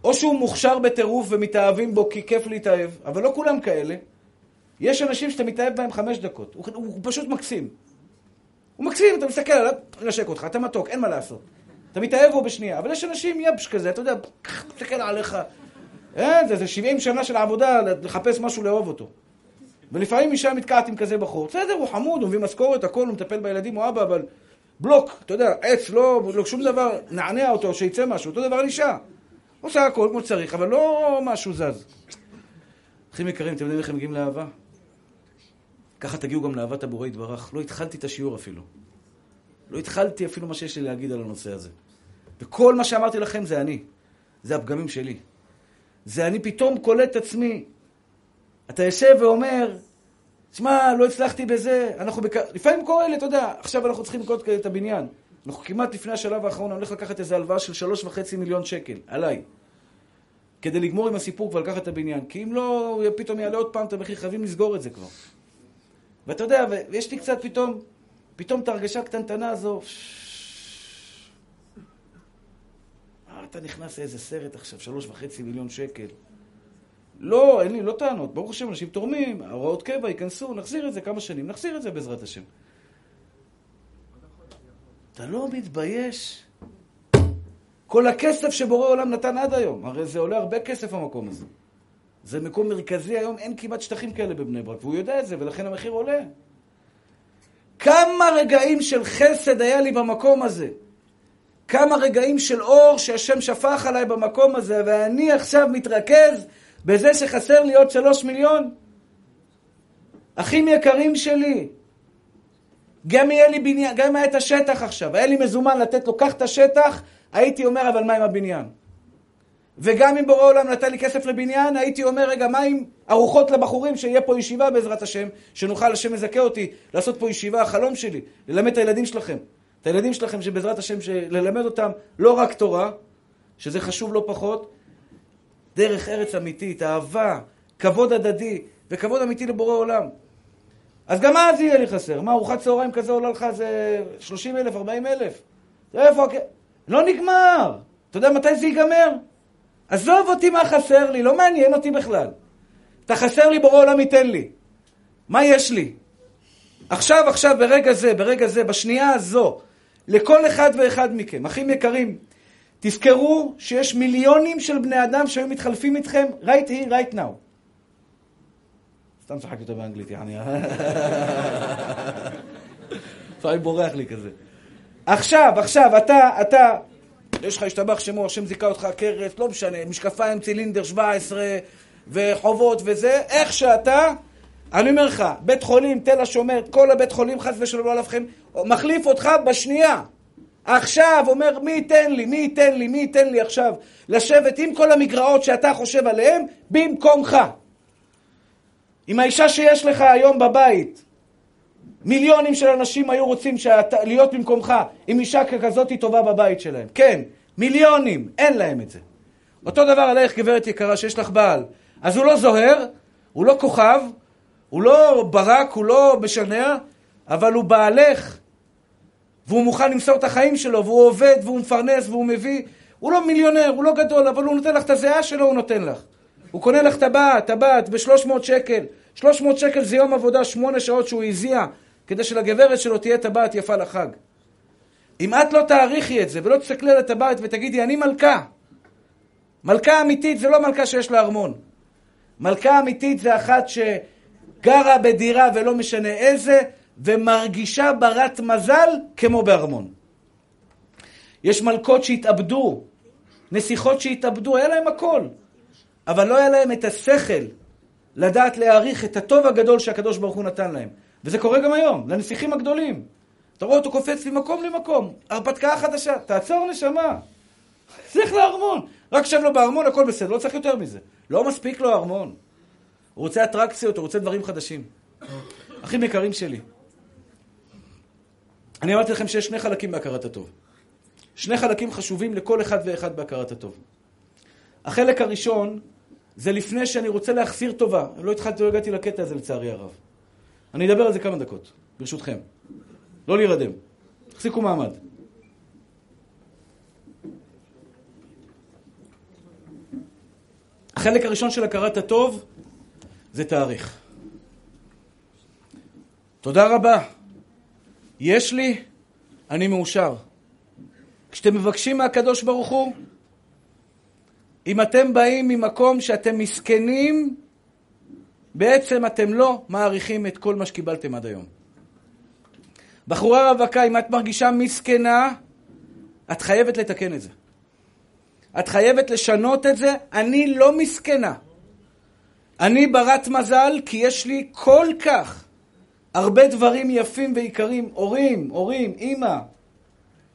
או שהוא מוכשר בטירוף ומתאהבים בו כי כיף להתאהב, אבל לא כולם כאלה. יש אנשים שאתה מתאהב בהם חמש דקות, הוא, הוא, פשוט מקסים. הוא מקסים, אתה מסתכל עליו, נשק אותך, אתה מתוק, אין מה לעשות. אתה מתאהב בו בשנייה, אבל יש אנשים יבש כזה, אתה יודע, מסתכל עליך. אין, זה, זה 70 שנה של עבודה לחפש משהו לאהוב אותו. ולפעמים אישה מתקעת עם כזה בחור, בסדר, הוא חמוד, הוא מביא משכורת, הכל, הוא מטפל בילדים, הוא אבא, אבל בלוק, אתה יודע, עץ, לא, לא שום דבר, נענע אותו, שיצא משהו, אותו דבר על אישה. עושה הכל כמו שצריך, אבל לא משהו זז. אחים יקרים, אתם יודעים איך הם מגיעים לאהבה? ככה תגיעו גם לאהבת הבורא יתברך. לא התחלתי את השיעור אפילו. לא התחלתי אפילו מה שיש לי להגיד על הנושא הזה. וכל מה שאמרתי לכם זה אני. זה הפגמים שלי. זה אני פתאום קולט את עצמי. אתה יושב ואומר, שמע, לא הצלחתי בזה, אנחנו בק... לפעמים קורה לי, אתה יודע, עכשיו אנחנו צריכים לקנות את הבניין. אנחנו כמעט לפני השלב האחרון, אני הולך לקחת איזו הלוואה של שלוש וחצי מיליון שקל, עליי. כדי לגמור עם הסיפור כבר לקחת את הבניין. כי אם לא, פתאום יעלה עוד פעם את המחיר, חייבים לסגור את זה כבר. ואתה יודע, ויש לי קצת פתאום, פתאום את ההרגשה הקטנטנה הזו. אה, אתה נכנס לאיזה סרט עכשיו, שלוש וחצי מיליון שקל. לא, אין לי, לא טענות. ברוך השם, אנשים תורמים, הוראות קבע ייכנסו, נחזיר את זה כמה שנים, נחזיר את זה בעזרת השם. אתה לא מתבייש? כל הכסף שבורא עולם נתן עד היום, הרי זה עולה הרבה כסף המקום הזה. זה מקום מרכזי היום, אין כמעט שטחים כאלה בבני ברק, והוא יודע את זה, ולכן המחיר עולה. כמה רגעים של חסד היה לי במקום הזה. כמה רגעים של אור שהשם שפך עליי במקום הזה, ואני עכשיו מתרכז בזה שחסר לי עוד שלוש מיליון? אחים יקרים שלי, גם יהיה לי בניין, גם אם היה את השטח עכשיו, היה לי מזומן לתת לו, קח את השטח, הייתי אומר, אבל מה עם הבניין? וגם אם בורא עולם נתן לי כסף לבניין, הייתי אומר, רגע, מה עם ארוחות לבחורים, שיהיה פה ישיבה בעזרת השם, שנוכל, השם מזכה אותי, לעשות פה ישיבה, החלום שלי, ללמד את הילדים שלכם. את הילדים שלכם, שבעזרת השם, ללמד אותם לא רק תורה, שזה חשוב לא פחות, דרך ארץ אמיתית, אהבה, כבוד הדדי, וכבוד אמיתי לבורא עולם. אז גם אז יהיה לי חסר. מה, ארוחת צהריים כזה עולה לך איזה 30 אלף, 40 אלף? איפה... לא נגמר. אתה יודע מתי זה ייגמר? עזוב אותי מה חסר לי, לא מעניין אותי בכלל. אתה חסר לי, בורא עולם ייתן לי. מה יש לי? עכשיו, עכשיו, ברגע זה, ברגע זה, בשנייה הזו, לכל אחד ואחד מכם, אחים יקרים, תזכרו שיש מיליונים של בני אדם שהיו מתחלפים איתכם right here, right now. סתם צחקתי אותו באנגלית, יעני. לפעמים בורח לי כזה. עכשיו, עכשיו, אתה, אתה, יש לך השתבח שמו, השם זיכה אותך כרס, לא משנה, משקפיים צילינדר 17 וחובות וזה, איך שאתה, אני אומר לך, בית חולים, תל השומר, כל הבית חולים חס ושלום לא עליכם, מחליף אותך בשנייה. עכשיו, אומר, מי ייתן לי, מי ייתן לי, מי ייתן לי עכשיו לשבת עם כל המגרעות שאתה חושב עליהן במקומך. עם האישה שיש לך היום בבית, מיליונים של אנשים היו רוצים שאת, להיות במקומך עם אישה כזאת טובה בבית שלהם. כן, מיליונים, אין להם את זה. אותו דבר עלייך, גברת יקרה, שיש לך בעל. אז הוא לא זוהר, הוא לא כוכב, הוא לא ברק, הוא לא משנע, אבל הוא בעלך, והוא מוכן למסור את החיים שלו, והוא עובד, והוא מפרנס, והוא מביא. הוא לא מיליונר, הוא לא גדול, אבל הוא נותן לך את הזיעה שלו, הוא נותן לך. הוא קונה לך טבעת, טבעת ב-300 שקל. 300 שקל זה יום עבודה, שמונה שעות שהוא הזיע, כדי שלגברת שלו תהיה טבעת יפה לחג. אם את לא תעריכי את זה ולא תסתכלי על הטבעת ותגידי, אני מלכה. מלכה אמיתית זה לא מלכה שיש לה ארמון. מלכה אמיתית זה אחת שגרה בדירה ולא משנה איזה, ומרגישה ברת מזל כמו בארמון. יש מלכות שהתאבדו, נסיכות שהתאבדו, היה להם הכל, אבל לא היה להם את השכל לדעת להעריך את הטוב הגדול שהקדוש ברוך הוא נתן להם. וזה קורה גם היום, לנסיכים הגדולים. אתה רואה אותו קופץ ממקום למקום, הרפתקה חדשה, תעצור נשמה. צריך לארמון. רק שב לו בארמון, הכל בסדר, לא צריך יותר מזה. לא מספיק לו ארמון. הוא רוצה אטרקציות, הוא רוצה דברים חדשים. אחים יקרים שלי, אני אמרתי לכם שיש שני חלקים בהכרת הטוב. שני חלקים חשובים לכל אחד ואחד בהכרת הטוב. החלק הראשון זה לפני שאני רוצה להחסיר טובה. לא התחלתי, לא הגעתי לקטע הזה לצערי הרב. אני אדבר על זה כמה דקות, ברשותכם. לא להירדם. תחזיקו מעמד. החלק הראשון של הכרת הטוב זה תאריך. תודה רבה. יש לי, אני מאושר. כשאתם מבקשים מהקדוש ברוך הוא, אם אתם באים ממקום שאתם מסכנים, בעצם אתם לא מעריכים את כל מה שקיבלתם עד היום. בחורה רווקה, אם את מרגישה מסכנה, את חייבת לתקן את זה. את חייבת לשנות את זה. אני לא מסכנה. אני ברת מזל כי יש לי כל כך הרבה דברים יפים ויקרים. הורים, הורים, אימא.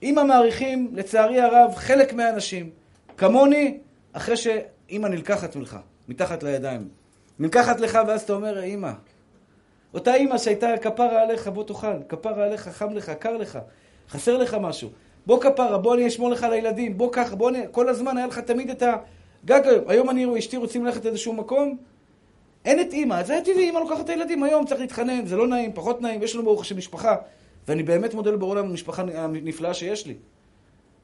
אימא מעריכים, לצערי הרב, חלק מהאנשים. כמוני, אחרי שאימא נלקחת ממך, מתחת לידיים. נלקחת לך ואז אתה אומר, אימא. אותה אימא שהייתה כפרה עליך, בוא תאכל. כפרה עליך, חם לך, קר לך. חסר לך משהו. בוא כפרה, בוא אני אשמור לך על הילדים, בוא ככה, בוא אני... כל הזמן היה לך תמיד את הגג היום. היום אני ואשתי רוצים ללכת לאיזשהו מקום, אין את אימא, זה טבעי, אימא לוקחת את הילדים היום, צריך להתחנן, זה לא נעים, פחות נעים, יש לנו ברוך השם משפחה, ואני באמת מודה לבורא עולם המשפחה הנפלאה שיש לי.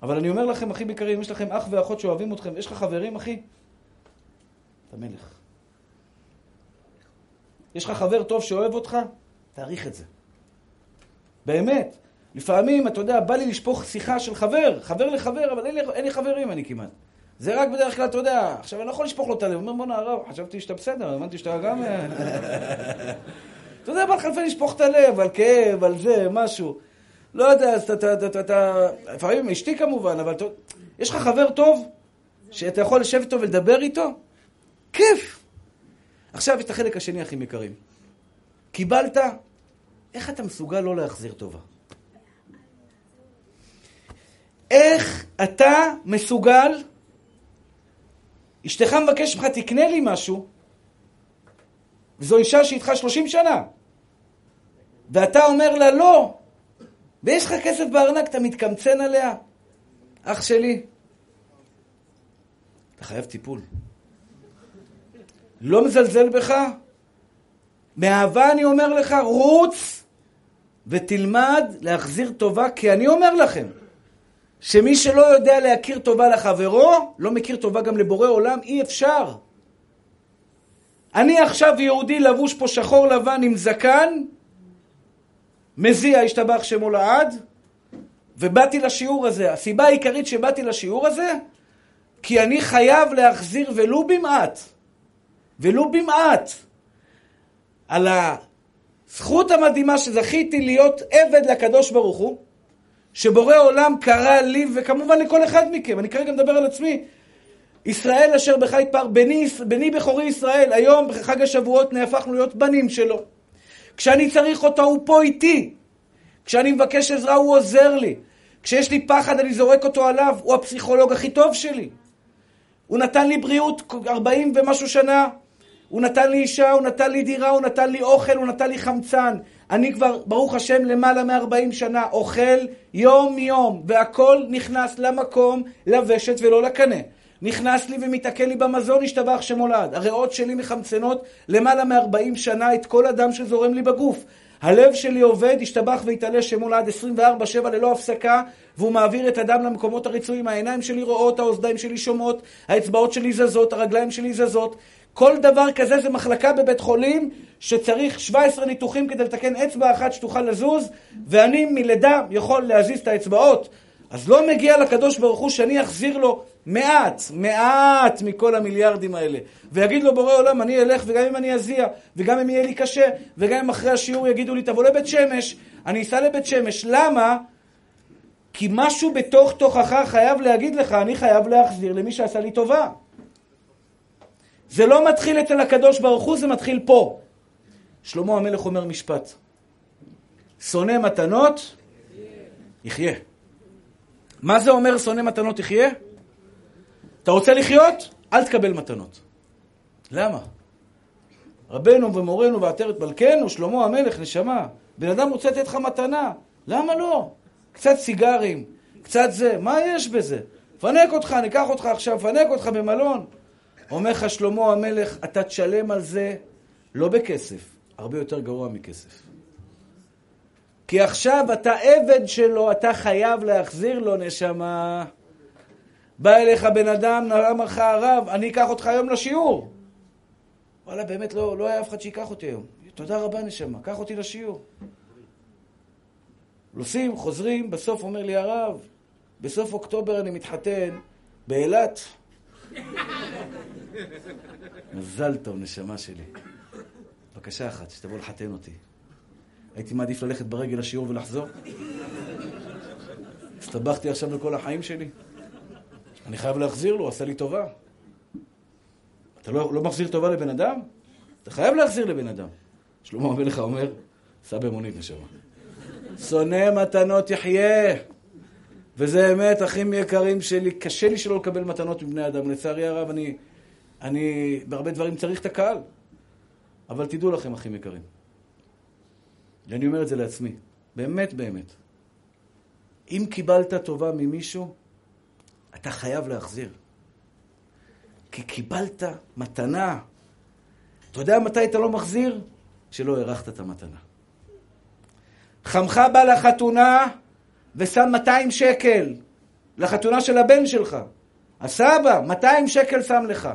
אבל אני אומר לכם, אחים יקרים, יש לכם אח ואחות שאוהבים אתכם, יש לך חברים, אחי? אתה מלך. יש לך חבר טוב שאוהב אותך? תעריך את זה. באמת. לפעמים, אתה יודע, בא לי לשפוך שיחה של חבר, חבר לחבר, אבל אין לי, אין לי חברים אני כמעט. זה רק בדרך כלל, אתה יודע, עכשיו אני לא יכול לשפוך לו את הלב, הוא אומר, בואנה הרב, חשבתי שאתה בסדר, הבנתי שאתה גם... אה, אתה יודע, בא לך לפעמים לשפוך את הלב, על כאב, על זה, משהו. לא יודע, אז אתה, אתה, לפעמים אשתי כמובן, אבל יש לך חבר טוב, שאתה יכול לשבת איתו ולדבר איתו? כיף. עכשיו יש את החלק השני, אחים יקרים. קיבלת, איך אתה מסוגל לא להחזיר טובה? איך אתה מסוגל אשתך מבקש ממך, תקנה לי משהו, וזו אישה שאיתך 30 שנה, ואתה אומר לה לא, ויש לך כסף בארנק, אתה מתקמצן עליה? אח שלי, אתה חייב טיפול. לא מזלזל בך? מאהבה אני אומר לך, רוץ ותלמד להחזיר טובה, כי אני אומר לכם, שמי שלא יודע להכיר טובה לחברו, לא מכיר טובה גם לבורא עולם, אי אפשר. אני עכשיו יהודי לבוש פה שחור לבן עם זקן, מזיע השתבח שמו לעד, ובאתי לשיעור הזה. הסיבה העיקרית שבאתי לשיעור הזה, כי אני חייב להחזיר ולו במעט, ולו במעט, על הזכות המדהימה שזכיתי להיות עבד לקדוש ברוך הוא, שבורא עולם קרא לי, וכמובן לכל אחד מכם, אני כרגע מדבר על עצמי. ישראל אשר בך יתפר, בני, בני בכורי ישראל, היום בחג השבועות נהפכנו להיות בנים שלו. כשאני צריך אותו הוא פה איתי. כשאני מבקש עזרה הוא עוזר לי. כשיש לי פחד אני זורק אותו עליו, הוא הפסיכולוג הכי טוב שלי. הוא נתן לי בריאות 40 ומשהו שנה, הוא נתן לי אישה, הוא נתן לי דירה, הוא נתן לי אוכל, הוא נתן לי חמצן. אני כבר, ברוך השם, למעלה מ-40 שנה אוכל יום-יום, והכל נכנס למקום, לוושת ולא לקנה. נכנס לי ומתעכל לי במזון, השתבח שמולד. הריאות שלי מחמצנות למעלה מ-40 שנה את כל הדם שזורם לי בגוף. הלב שלי עובד, השתבח והתעלה שמולד 24-7 ללא הפסקה, והוא מעביר את הדם למקומות הרצויים. העיניים שלי רואות, האוזניים שלי שומעות, האצבעות שלי זזות, הרגליים שלי זזות. כל דבר כזה זה מחלקה בבית חולים שצריך 17 ניתוחים כדי לתקן אצבע אחת שתוכל לזוז, ואני מלידה יכול להזיז את האצבעות. אז לא מגיע לקדוש ברוך הוא שאני אחזיר לו מעט, מעט מכל המיליארדים האלה. ויגיד לו בורא עולם, אני אלך וגם אם אני אזיע, וגם אם יהיה לי קשה, וגם אם אחרי השיעור יגידו לי, תבוא לבית שמש, אני אסע לבית שמש. למה? כי משהו בתוך תוכך חייב להגיד לך, אני חייב להחזיר למי שעשה לי טובה. זה לא מתחיל אצל הקדוש ברוך הוא, זה מתחיל פה. שלמה המלך אומר משפט. שונא מתנות, יחיה. מה זה אומר שונא מתנות יחיה? אתה רוצה לחיות? אל תקבל מתנות. למה? רבנו ומורנו ועטרת מלכנו, שלמה המלך, נשמה. בן אדם רוצה לתת לך מתנה, למה לא? קצת סיגרים, קצת זה, מה יש בזה? פנק אותך, ניקח אותך עכשיו, פנק אותך במלון. אומר לך שלמה המלך, אתה תשלם על זה לא בכסף, הרבה יותר גרוע מכסף. כי עכשיו אתה עבד שלו, אתה חייב להחזיר לו נשמה. בא אליך בן אדם, אמר לך הרב, אני אקח אותך היום לשיעור. וואלה, באמת לא, לא היה אף אחד שיקח אותי היום. תודה רבה נשמה, קח אותי לשיעור. נוסעים, חוזרים, בסוף אומר לי הרב, בסוף אוקטובר אני מתחתן באילת. מזל טוב, נשמה שלי. בקשה אחת, שתבוא לחתן אותי. הייתי מעדיף ללכת ברגל לשיעור ולחזור. הסתבכתי עכשיו לכל החיים שלי. אני חייב להחזיר לו, עשה לי טובה. אתה לא, לא מחזיר טובה לבן אדם? אתה חייב להחזיר לבן אדם. שלמה המלך אומר, סע במונית נשמה. שונא מתנות יחיה. וזה אמת, אחים יקרים שלי, קשה לי שלא לקבל מתנות מבני אדם. לצערי הרב, אני, אני בהרבה דברים צריך את הקהל. אבל תדעו לכם, אחים יקרים, ואני אומר את זה לעצמי, באמת באמת, אם קיבלת טובה ממישהו, אתה חייב להחזיר. כי קיבלת מתנה. אתה יודע מתי אתה לא מחזיר? שלא הארכת את המתנה. חמך בא לחתונה ושם 200 שקל לחתונה של הבן שלך. הסבא, 200 שקל שם לך.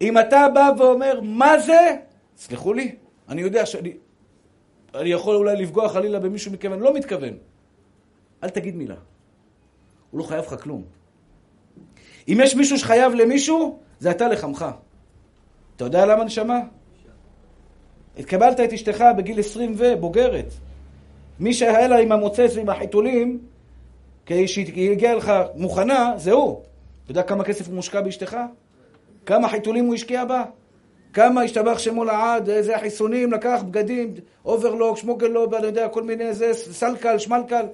אם אתה בא ואומר, מה זה? סלחו לי, אני יודע שאני אני יכול אולי לפגוע חלילה במישהו אני לא מתכוון. אל תגיד מילה. הוא לא חייב לך כלום. אם יש מישהו שחייב למישהו, זה אתה לחמיך. אתה יודע למה נשמה? קיבלת את אשתך בגיל 20 ובוגרת. מי שהיה לה עם המוצץ ועם החיתולים, כי שהיא הגיעה לך מוכנה, זה הוא. אתה יודע כמה כסף הוא השקיע באשתך? כמה חיתולים הוא השקיע בה? כמה השתבח שמו לעד, איזה חיסונים, לקח בגדים, אוברלוק, שמוגלוק, אני יודע, כל מיני, זה, סלקל, שמלקל.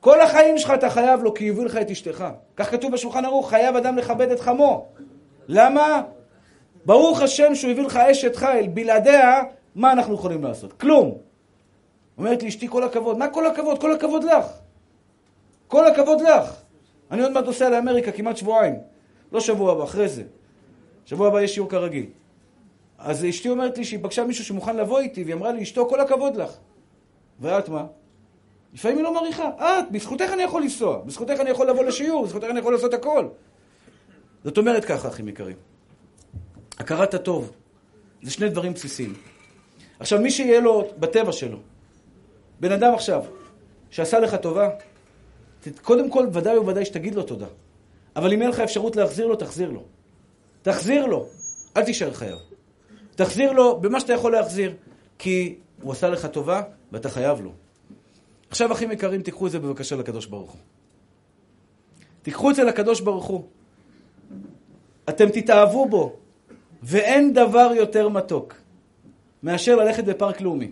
כל החיים שלך אתה חייב לו, כי הביא לך את אשתך. כך כתוב בשולחן ערוך, חייב אדם לכבד את חמו. למה? ברוך השם שהוא הביא לך אשת חיל, בלעדיה, מה אנחנו יכולים לעשות? כלום. אומרת לי אשתי, כל הכבוד. מה כל הכבוד? כל הכבוד לך. כל הכבוד לך. אני עוד מעט נוסע לאמריקה כמעט שבועיים. לא שבוע הבא, אחרי זה. שבוע הבא יש שיעור כרגיל. אז אשתי אומרת לי שהיא פגשה מישהו שמוכן לבוא איתי, והיא אמרה לי, אשתו, כל הכבוד לך. ואת מה? לפעמים היא לא מעריכה. את, בזכותך אני יכול לנסוע, בזכותך אני יכול לבוא לשיעור, בזכותך אני יכול לעשות הכל. זאת אומרת ככה, אחים יקרים. הכרת הטוב, זה שני דברים בסיסיים. עכשיו, מי שיהיה לו בטבע שלו, בן אדם עכשיו, שעשה לך טובה, קודם כל, ודאי וודאי שתגיד לו תודה. אבל אם אין לך אפשרות להחזיר לו, תחזיר לו. תחזיר לו, אל תישאר חייב. תחזיר לו במה שאתה יכול להחזיר, כי הוא עשה לך טובה ואתה חייב לו. עכשיו, אחים יקרים, תיקחו את זה בבקשה לקדוש ברוך הוא. תיקחו את זה לקדוש ברוך הוא. אתם תתאהבו בו, ואין דבר יותר מתוק מאשר ללכת בפארק לאומי.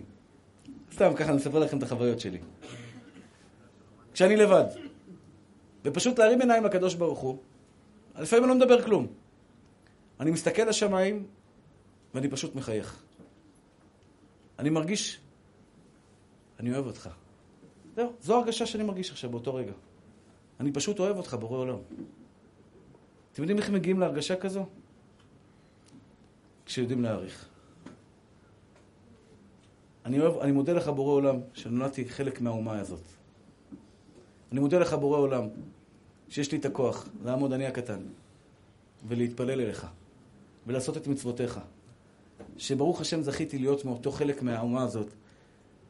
סתם, ככה אני אספר לכם את החוויות שלי. כשאני לבד, ופשוט להרים עיניים לקדוש ברוך הוא, לפעמים אני לא מדבר כלום. אני מסתכל לשמיים, ואני פשוט מחייך. אני מרגיש, אני אוהב אותך. זהו, זו הרגשה שאני מרגיש עכשיו באותו רגע. אני פשוט אוהב אותך, בורא עולם. אתם יודעים איך מגיעים להרגשה כזו? כשיודעים להעריך. אני, אוהב, אני מודה לך, בורא עולם, שנולדתי חלק מהאומה הזאת. אני מודה לך, בורא עולם, שיש לי את הכוח לעמוד אני הקטן ולהתפלל אליך ולעשות את מצוותיך. שברוך השם זכיתי להיות מאותו חלק מהאומה הזאת,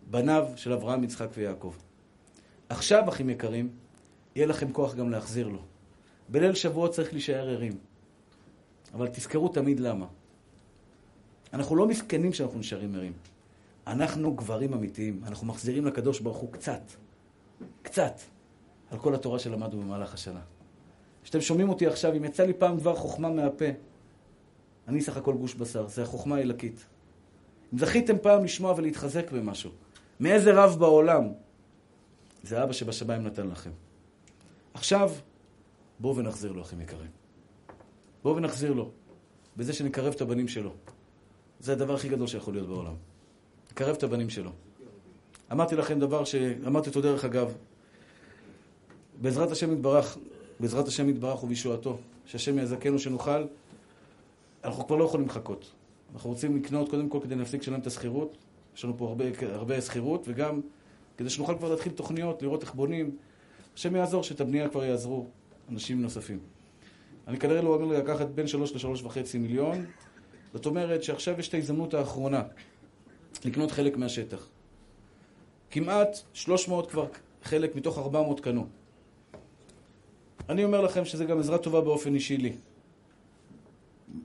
בניו של אברהם, יצחק ויעקב. עכשיו, אחים יקרים, יהיה לכם כוח גם להחזיר לו. בליל שבועות צריך להישאר ערים. אבל תזכרו תמיד למה. אנחנו לא מסכנים שאנחנו נשארים ערים. אנחנו גברים אמיתיים. אנחנו מחזירים לקדוש ברוך הוא קצת. קצת. על כל התורה שלמדנו במהלך השנה. כשאתם שומעים אותי עכשיו, אם יצא לי פעם דבר חוכמה מהפה, אני סך הכל גוש בשר, זה החוכמה האלקית. אם זכיתם פעם לשמוע ולהתחזק במשהו, מאיזה רב בעולם, זה אבא שבשמיים נתן לכם. עכשיו, בואו ונחזיר לו, אחים יקרים. בואו ונחזיר לו, בזה שנקרב את הבנים שלו. זה הדבר הכי גדול שיכול להיות בעולם. לקרב את הבנים שלו. אמרתי לכם דבר שאמרתי אותו דרך אגב, בעזרת השם יתברך, בעזרת השם יתברך ובישועתו, שהשם יזכנו שנוכל, אנחנו כבר לא יכולים לחכות. אנחנו רוצים לקנות קודם כל כדי להפסיק לשלם את השכירות, יש לנו פה הרבה, הרבה שכירות, וגם כדי שנוכל כבר להתחיל תוכניות, לראות איך בונים. השם יעזור שאת הבנייה כבר יעזרו אנשים נוספים. אני כנראה לא אומר לקחת בין שלוש לשלוש וחצי מיליון, זאת אומרת שעכשיו יש את ההזדמנות האחרונה לקנות חלק מהשטח. כמעט 300 כבר חלק מתוך 400 קנו. אני אומר לכם שזה גם עזרה טובה באופן אישי לי.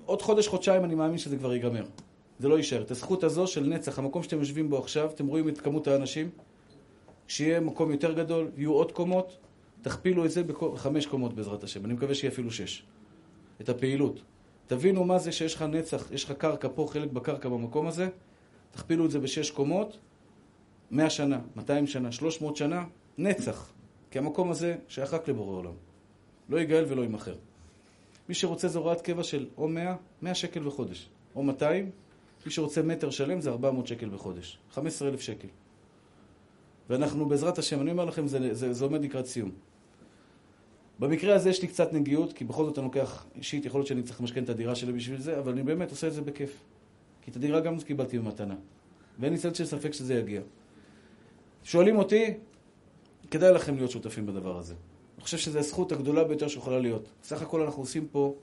עוד חודש, חודשיים אני מאמין שזה כבר ייגמר. זה לא יישאר. את הזכות הזו של נצח, המקום שאתם יושבים בו עכשיו, אתם רואים את כמות האנשים, כשיהיה מקום יותר גדול, יהיו עוד קומות, תכפילו את זה בחמש קומות בעזרת השם. אני מקווה שיהיה אפילו שש. את הפעילות. תבינו מה זה שיש לך נצח, יש לך קרקע פה, חלק בקרקע במקום הזה, תכפילו את זה בשש קומות, מאה שנה, מאתיים שנה, שלוש מאות שנה, נצח. כי המקום הזה שייך רק לבורא עולם. לא יגאל ולא יימכר. מי שרוצה זה הוראת קבע של או 100, 100 שקל בחודש, או 200, מי שרוצה מטר שלם זה 400 שקל בחודש, 15,000 שקל. ואנחנו בעזרת השם, אני אומר לכם, זה, זה, זה עומד לקראת סיום. במקרה הזה יש לי קצת נגיעות, כי בכל זאת אני לוקח אישית, יכול להיות שאני צריך למשכן את הדירה שלי בשביל זה, אבל אני באמת עושה את זה בכיף. כי את הדירה גם קיבלתי במתנה. ואין לי צד של ספק שזה יגיע. שואלים אותי, כדאי לכם להיות שותפים בדבר הזה. אני חושב שזו הזכות הגדולה ביותר שיכולה להיות. סך הכל אנחנו עושים פה,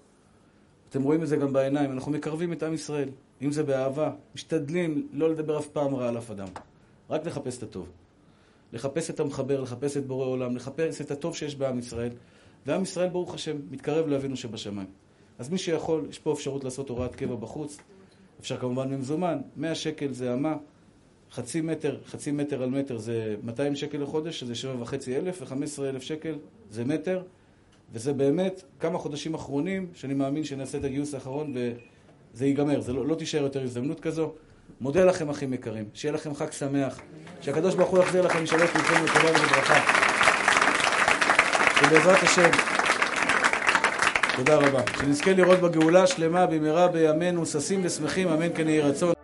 אתם רואים את זה גם בעיניים, אנחנו מקרבים את עם ישראל. אם זה באהבה, משתדלים לא לדבר אף פעם רע על אף אדם. רק לחפש את הטוב. לחפש את המחבר, לחפש את בורא עולם, לחפש את הטוב שיש בעם ישראל. ועם ישראל, ברוך השם, מתקרב לאבינו שבשמיים. אז מי שיכול, יש פה אפשרות לעשות הוראת קבע בחוץ. אפשר כמובן במזומן, 100 שקל זה אמה, חצי מטר, חצי מטר על מטר זה 200 שקל לחודש, שזה 7.5 אלף, ו-15 אלף שקל זה מטר, וזה באמת כמה חודשים אחרונים שאני מאמין שנעשה את הגיוס האחרון וזה ייגמר, זה לא, לא תישאר יותר הזדמנות כזו. מודה לכם אחים יקרים, שיהיה לכם חג שמח, שהקדוש ברוך הוא יחזיר לכם משלוש מכם לטובה ולברכה. ובעזרת השם, תודה רבה. שנזכה לראות בגאולה שלמה במהרה בימינו, ששים ושמחים, אמן כן יהי רצון.